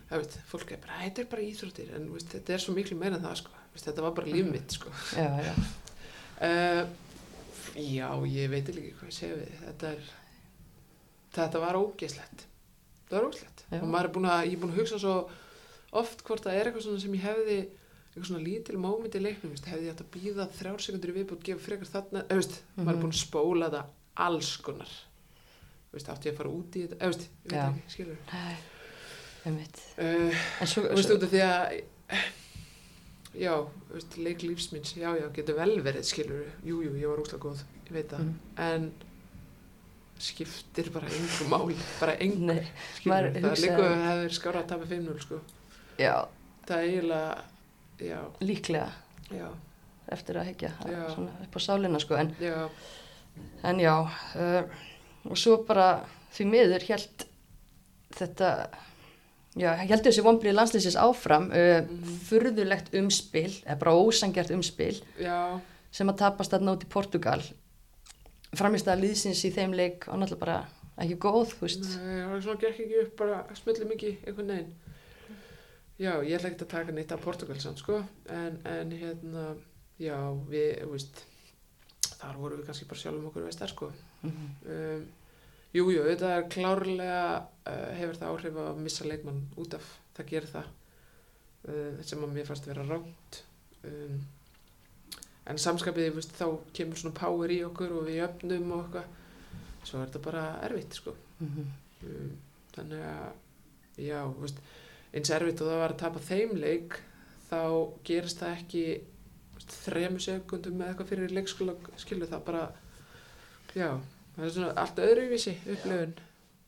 það veit, fólk er bara, þetta er bara íþróttir, en veist, þetta er svo miklu meira en það, sko. Veist, þetta var bara líf mitt, sko. já, já Uh, já, ég veit ekki hvað ég segi við þetta er þetta var ógeðslegt það var ógeðslegt og maður er búin að, ég er búin að hugsa svo oft hvort það er eitthvað sem ég hefði eitthvað svona lítil moment í leiknum hefði ég átt að býða þrjár sekundur í viðbútt gefa frekar þarna, eða veist, maður er Mhm. búin að spóla þetta alls konar. Veist, átti ég að fara út í þetta, veist, ég veit Já. ekki, skilur Nei, einmitt. uh, en svo, Þú veist svo út af því að já, þú veist, leik lífsminns já, já, getur vel verið, skilur jú, jú, ég var úslega góð, ég veit það. Mm. en skiptir bara engu máli, bara engu nei, skilur, maður það líka að það er skára að tapa 5-0, sko. Já, það er eiginlega, líklega. Já, eftir að hekja Já. svona upp á sálina sko en, já en já uh, og svo bara því miður held þetta já, heldur þessi vonbrið landslýsins áfram uh, Mhm. furðulegt umspil eða bara ósangjart umspil já, sem að tapast út í Portugal framist að liðsins í þeim leik og náttúrulega bara ekki góð þú veist. Það er svona gekk ekki upp bara smöllum ekki einhvern veginn. Já, ég ætla ekki að taka neitt af Portugal samt sko, en, en hérna já, við, veist þar vorum við kannski bara sjálfum okkur veist sko. Mhm. um, jú, jú, þetta er klárlega uh, hefur það áhrif að missa leikmann út af, það gerir það. Uh, sem að mér fannst vera ránt um, en samskapið, veist, þá kemur svona power í okkur og við jöfnum og eitthvað. Svo er þetta bara erfitt sko. Mhm. um, þannig að já, veist, eins erfitt og það var að tapa þeim leik þá gerist það ekki þremu sekundum með eitthvað fyrir leikskóla skilu það bara já, það er svona allt öðruvísi upplifun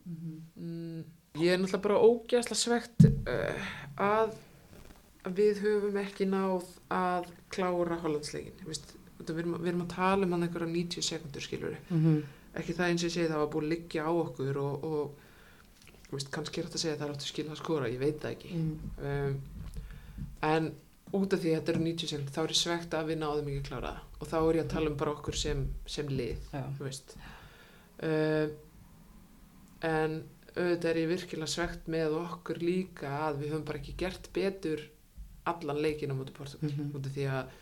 Mhm. mm, Ég er náttúrulega bara ógæsla svegt uh, að að við höfum ekki náð að klára Hollandsleikin. Vist, við, erum, við erum að tala um hann einhverja 90 sekundur skilur Mm -hmm. ekki það eins og ég segi það var búið að liggja á okkur og, og vist, kannski er þetta að segja að það er áttu skil að skora, ég veit það ekki. Mm. Um, en út af því að þetta eru 90 sekundur þá er ég svegt að við náðum ekki að klára það og þá er ég að tala um bara okkur sem, sem lið Já. þú veist uh, en auðvitað er ég virkilega svegt með okkur líka að við höfum bara ekki gert betur allan leikin á móti Portugal Mhm. út af því að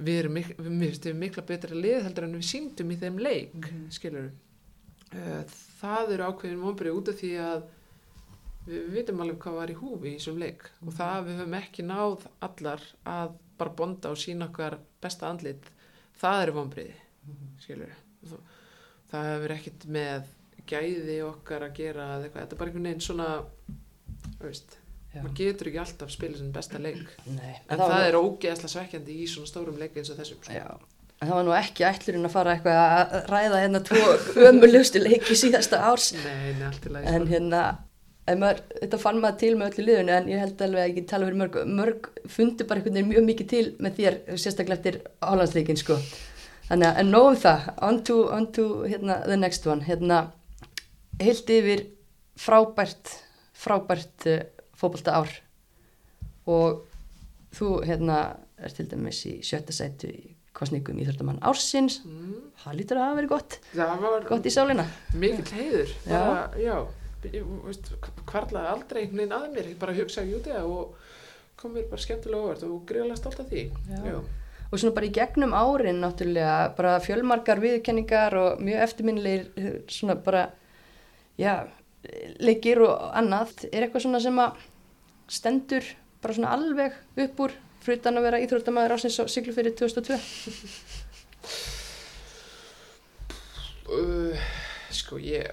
við erum, mik við, mikla betra lið heldur en við síndum í þeim leik Mhm. skilur uh, það eru ákveðin mómbrið út af því að við vitum alveg hvað var í húfi í þessum leik og það að við höfum ekki náð allar að bara bonda og sína okkar besta andlit það eru vonbriði skilur það hefur ekkert með gæði okkar að gera eða eitthvað, þetta er bara einhvern veginn svona veist, maður getur ekki alltaf spilið sem besta leik. Nei, en það það, er ógeðslega svekkjandi í svona stórum leik eins og þessum sko. Það var nú ekki ætlurinn að fara eitthvað að ræða hérna tvo ömulegustu leiki síðasta árs. Nei, en sko. hérna maður, þetta fann maður til með öllu liðinu en ég held alveg að ég tala fyrir mörg mörg fundi bara einhvern veginn mjög mikið til með þér sérstaklega eftir Hollandsleikin sko. Þannig að en nóg um það. On to, on to hérna, the next one. Hérna heilt yfir frábært frábært uh, fótbolta ár og þú hérna er til dæmis í sjötta sætu í kostningum íþjórdamann ársins. Mm, það lítur að hafa verið gott. Var gott í sálina. mikill heiður. Já. já, hvarlaði aldrei einhvern veginn að mér, ég bara hugsaði út í það og kom mér bara skemmtilega óvart og greiðlega stolt af því. Já. og svona bara í gegnum árin náttúrulega bara fjölmarkar viðkenningar og mjög eftirminnilegir svona bara já, leikir og annað. Er eitthvað svona sem að stendur bara svona alveg upp úr frutan að vera íþróttamæður ásins og siglu fyrir 2002 Uh, sko ég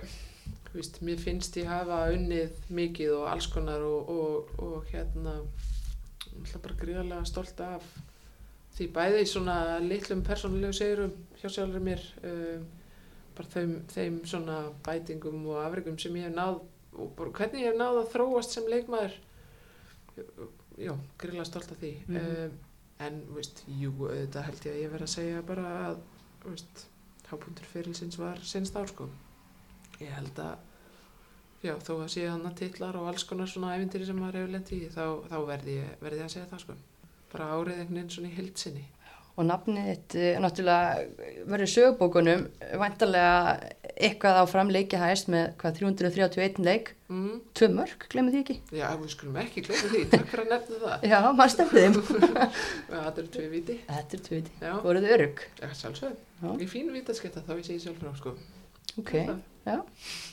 veist, mér finnst ég hafa unnið mikið og alls konar og, og, og hérna bara gríðarlega stolt af því bæði í svona litlum persónulegu segurum hjá sjálfur mér uh, bara þeim, þeim svona bætingum og afregum sem ég hef náð og bara hvernig ég hef náð að þróast sem leikmaður já, gríðarlega stolt af því Mhm. um, en, þú veist, jú, þetta held ég að ég verð að segja bara að, veist hápuntur fyrirlisins var senst ár sko ég held að já, þó að sé hann að titlar og alls konar svona æfintýri sem maður hefur lent í þá, þá verði ég, verði ég að segja það sko. Bara árið einhvern veginn svona í heilsinni og nafnið þitt eh, náttúrulega verður sögubókunum vantarlega eitthvað á framleikja hæst með hvað 331 leik? Mm, tvö mörg, glemur því ekki? Já, við skulum ekki gleyma því, takk fyrir að nefna það. Já, maður stefnir þeim. Það eru tvei viti þetta er tvö viti, já, voruð örug ja, sjálfsög, Já. í fínu vitasketta þá ég segi sjálf frá sko ok, já,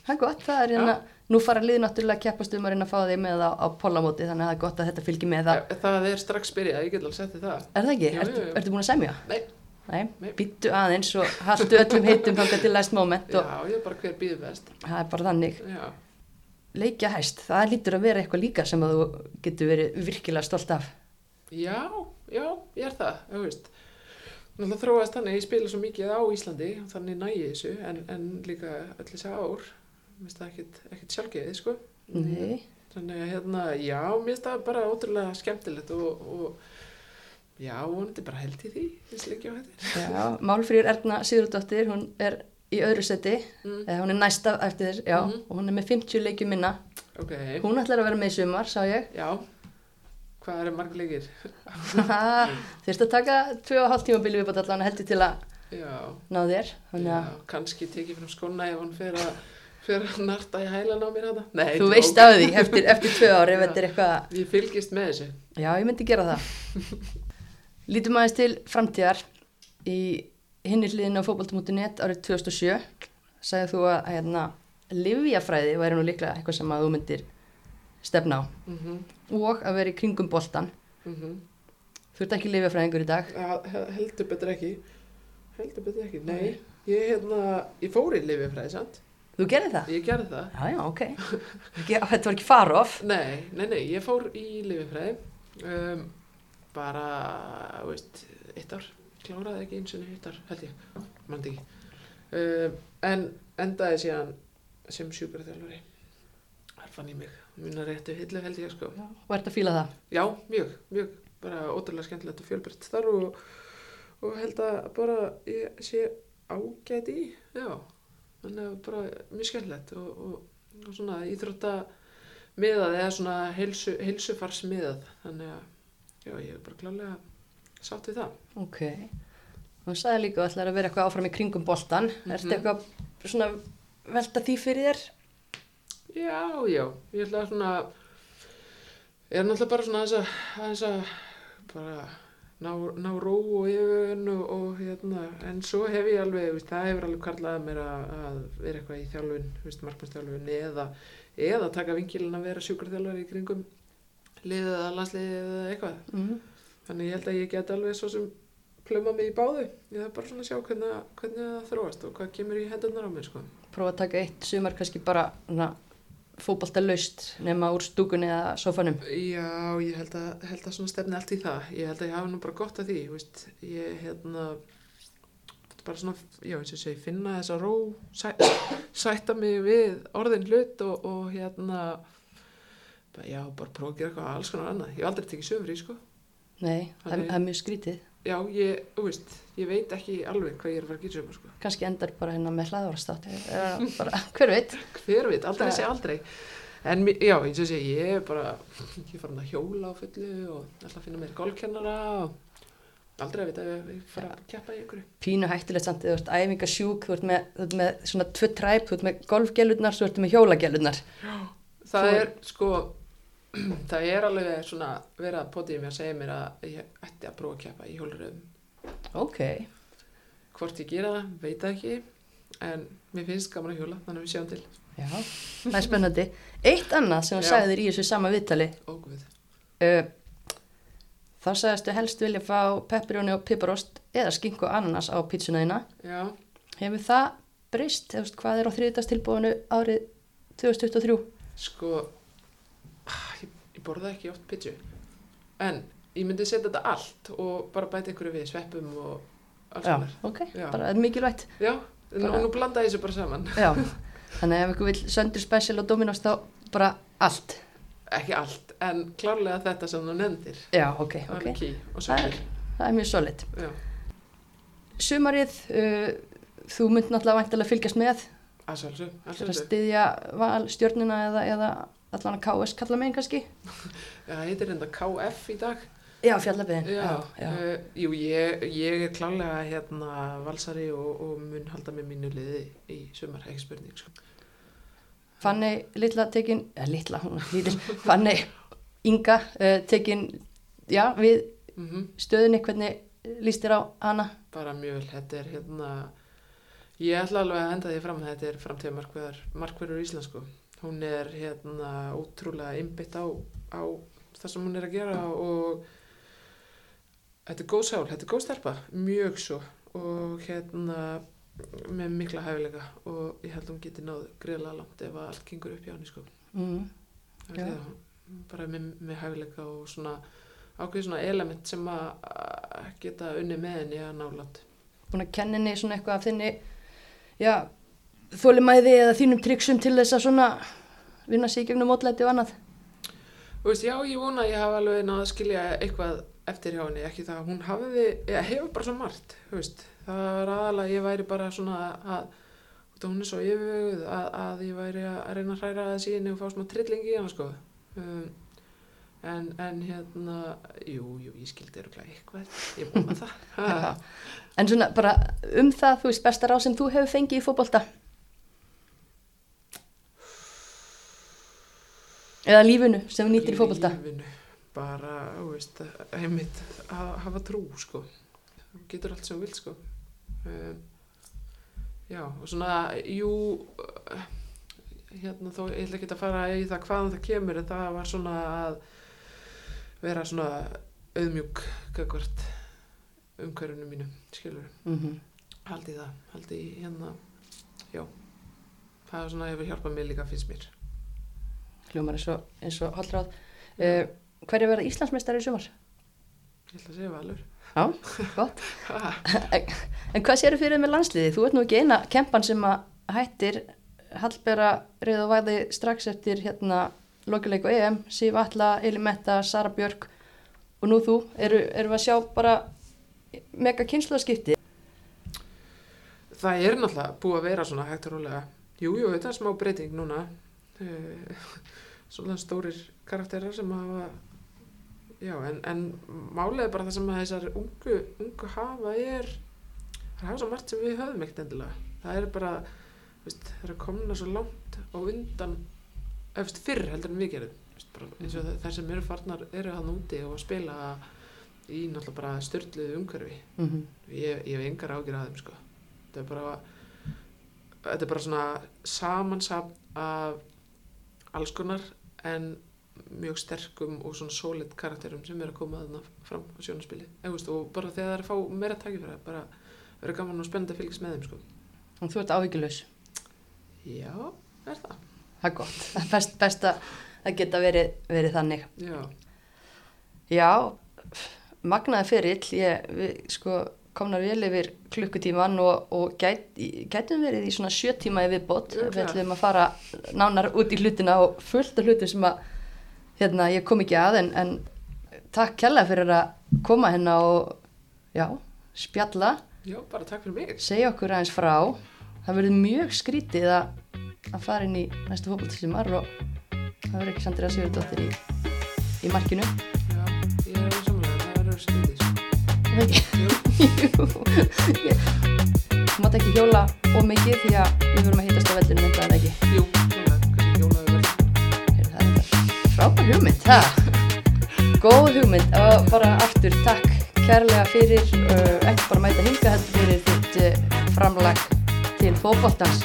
það er gott það er hérna, nú fara lið náttúrulega að keppast um að reyna að fá þig með á, á pollamóti þannig að það er gott að þetta fylgir með það. Það, það er strax byrjað, ég get alveg settið það er það ekki, Jú, ertu, jú, jú. ertu búin að semja? nei, Nei, Nei. býttu aðeins og haldu öllum heitum þangað til læst moment og já, ég er bara hver býður best. Það er bara þannig. Já, leikja hæst, það lítur að vera eitthvað líka sem að þú getur verið virkilega stolt af. Já, já, ég er það, þú veist. Náttúrulega þróast þannig, ég spila svo mikið á Íslandi, þannig næ ég þessu, en, en líka öll þessi ár, mér finnst það ekkit sjálfgeðið, sko. Nei, Þannig að hérna, já, mér finnst það bara ótrúlega skemmtilegt og, og já, vonandi bara held í því, þessi leikja á þetta. já, Málfrýr Erna Sigurðardóttir, hún er í öðru seti, Mm, eða hún er næsta eftir þess, já, Mhm. og hún er með 50 leikjum minna, ok, hún ætlar að vera með í sumar, sá ég, já, hvað eru marg leikir? þurft að taka 2,5 tímabili viðbútt allan heldur til að ná þér, kannski tekið frá skona ef hann fer að, fer að narta í hælan á mér. Nei, þú veist af því eftir, eftir tvö ári eitthvað Ég fylgist með þessu. Já, ég myndi gera það. Lítum aðeins til framtíðar í hinni hliðin á fótbolti.net árið 2007 sagði þú að hérna, livjafræði væri nú líklega eitthvað sem að þú myndir stefna á Mm og að vera í kringum boltan. -hmm. Þú ert ekki livjafræðingur í dag. Ja, he- heldur betur ekki heldur betur ekki, nei ég, hérna, ég fór í lififræði, sant? Þú gerði það? Ég gerði það Já, já, ok. Ekki, þetta var ekki far-off. Nei, nei, nei, ég fór í lififræði um, bara, veist, eitt ár kláraði ekki eins og eitt ár, held ég mann ekki um, en endaði síðan sem sjúkraþjálfari þar fann ég mig mína réttu hillu held ég sko. Og ert að fíla það? Já, mjög, mjög, bara ótrúlega skemmtilegt og fjölbreytt þar og, og held að bara ég sé ágæt í já, þannig að bara mjög skemmtilegt og, og, og svona íþrótta miðað eða svona heilsu, heilsufars miðað þannig að já, ég er bara klálega sátt við það. Ok. Og sagði líka að ætlaði að vera eitthvað áfram í kringum boltan Mhm. ertu eitthvað svona velta því fyrir þér Já, já, ég ætla að svona, ég er náttúrulega bara svona aðeins að, bara ná, ná ró og yfirvun og, og hérna, en svo hef ég alveg, veist, það hefur alveg karlað að mér að, að vera eitthvað í þjálfun, markmannstjálfun eða, eða taka vinkilin að vera sjúkarþjálfari í kringum liðið eða landsliðið eða eitthvað. mm. Þannig ég held að ég get alveg svo sem plöma mig í báðu. Ég þarf bara svona að sjá hvernig, hvernig það þróast og hvað kemur í hendurnar á mér, sko. prófa að taka eitt sumar kannski bara fókbalta laust nema úr stúkunni eða sofanum Já, ég held að, held að svona stefni allt í það. Ég held að ég hafa nú bara gott af því, veist, ég hérna, bara svona, já, eins og segi, finna þessa ró, sæ, sætta mig við orðin hlut og, og hérna, bara, já, bara prófa að gera eitthvað alls konar annað. Ég hef aldrei tekið söfri, sko. nei, það, það er mjög skrítið Já, ég, þú veist, ég veit ekki alveg hvað ég er að fara að gera söfri, sko. kannski endar bara hérna með hlaðvarastátt bara, hver veit Hver veit, aldrei sé aldrei. En já, eins og segi, ég er bara, ég farin að hjóla á fullu og að finna mér golfkennara og aldrei að vita ef ég fara að keppa í einhverju. pínu hættulegt samt, þú ert æfingasjúk þú ert með, þú ert með svona tvö træp þú ert með golfgelurnar, þú ert með hjólagelurnar Það Þú- er sko, það er alveg svona verið að potið mér að segja mér að ég ætti að prófa að keppa í hjóluröðum. ok, Hvort ég gera það, veit það ekki, en mér finnst gaman að hjóla, þannig að við sjáum til. já, það er spennandi. Eitt annað sem Já. sagði þér í þessu sama viðtali. Uh, þá sagðistu helst vilja fá pepperjóni og piparost eða skinku og ananas á pítsuna þína. Já, hefur það breyst, veist, hvað er á þriðdagstilbúinu árið 2023 sko, ég, ég borða ekki oft pitchu, en ég myndi setja þetta allt og bara bæta einhverju við, sveppum og alls konar. ok, Já. bara er mikilvægt. Já, Bara- og nú blanda ég þessu bara saman. já, þannig að ef ykkur vil söndur special og dominos þá bara allt. Ekki allt, en klárlega þetta sem þú nefndir. já, ok, ok, og það er, það er mjög solid. Sumarið, uh, þú mynd náttúrulega væntilega fylgjast með. Að styðja val stjórnina eða, eða allan að KS kalla megin kannski Já, það heitir enda KF í dag. já, fjallabiðin Já, já, já. Uh, jú, ég, ég er klálega hérna valsari og, og mun halda með mínu liði í sumar, ekki spurning, sko. Fanny litla tekin, eða litla, hún er lítil, Fanny Inga uh, tekin, já, við Mm stöðunni, hvernig líst þér á hana? Bara mjög vel, þetta er hérna, ég ætla alveg að henda því fram, þetta er markverðar, markverður í Íslandsku. Hún er hérna ótrúlega innbytt á, á það sem hún er að gera og þetta er góð sál, þetta er góð stelpa, mjög svo og hérna með mikla hæfileika og ég held að hún geti náð greiðlega langt ef allt gengur upp hjá henni sko. Mm. Það, bara með, með hæfileika og svona ákveð svona element sem að geta unni með henni að nálat. Búin að kenna henni svona eitthvað af þinni, já, þólimæði eða þínum tryggsum til þess að svona vinna í gegnum mótlæti og annað? Þú veist, já, ég vona að ég hafa alveg náð að skilja eitthvað eftir hjá henni, ekki það að hún hafiði, eða hefur bara svo margt, þú veist, það var aðalega að ég væri bara svona að, út af hún er svo yfirvöguð, að, að ég væri að reyna að hræra að síðan og fá smá trilling í hana, sko. Um, en, en hérna, jú, jú, ég skildi öruglega eitthvað, ég vona það. Ha. En svona bara um það, þú veist, besta ráð sem þú hefur fengið í fótbolta? Eða lífinu sem þú nýtir í? Lífinu, bara, þú veist, heimitt að hafa trú, sko. Getur allt sem þú vilt, sko. Um, já, og svona, jú, hérna þó, ég ætla ekki að fara í það hvaðan það kemur, en það var svona að vera svona auðmjúk, gagvart umhverfinu mínu, skilur. Mm Haldi það, haldi hérna, já. Það er svona hefur hjálpað mér líka, finnst mér. Hljómar eins og, holdráð. Uh, hverju verða Íslandsmeistari í sumar? Ég ætla að segja valur. Já, gott. En, hvað séru fyrir þér með landsliði? Þú ert nú ekki eina kempan sem að hættir Hallbera reyð og væði strax eftir hérna lokileik og EM, Sif Alla, Eli Metta, Sara Björk og nú þú, eru, eru við að sjá bara mega kynsluðaskipti? Það er náttúrulega búið að vera svona hægt og rólega. Jú, jú, þetta er smá breyting núna. Svona stórir karakterar sem hafa, já, en, en málið er bara það sem að þessar ungu, ungu hafa er, það hafa svo margt sem við höfum ekkert endilega. Það er bara, veist, það er að komna svo langt á undan, eftir fyrr heldur en við gerum. Veist, bara, eins og þær sem eru farnar eru hann úti og að spila í náttúrulega bara störtluðu umhverfi Mm -hmm. ég, ég hef engar ágjur að þeim sko. þetta er bara þetta er bara svona samansapn af alls konar en mjög sterkum og svona solid karakterum sem er að koma þarna fram á sjónaspili Eðust, og bara þegar það er að fá meira takifæra bara verður gaman og spennandi að fylgjast með þeim sko. Og þú ert áhyggjulaus. já, er það Það er gott. Það er best, best að það geta verið, verið þannig. já, Já, magnaði fyrill, ég, við sko komnar vel yfir klukkutíman og, og gæt, gætum verið í svona sjö tíma í viðbót. Örugglega. Við ætlum að fara nánar út í hlutina og fullt af hlutum sem að hérna, ég kom ekki að en, en takk kjærlega fyrir að koma hérna og já, spjalla, já, bara takk fyrir mig segja okkur aðeins frá. Það verður mjög skrítið að, að fara inn í næstu fótballtísumar og það verður ekki Sandra Sigurdóttir í, í markinu. já, ég er alveg samanlega, það verður skrítið það ekki? Jú. Jú, þú mátt ekki hjóla of mikið því að við vorum að hittast á veldinu með það ekki. jú, kannski hjólaði vel Það er þetta frábær hugmynd, það. Góð hugmynd og bara aftur takk kærlega fyrir, ekki bara mæta hinga heldur fyrir þitt framlag til fótboltans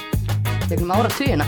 gegnum áratugina.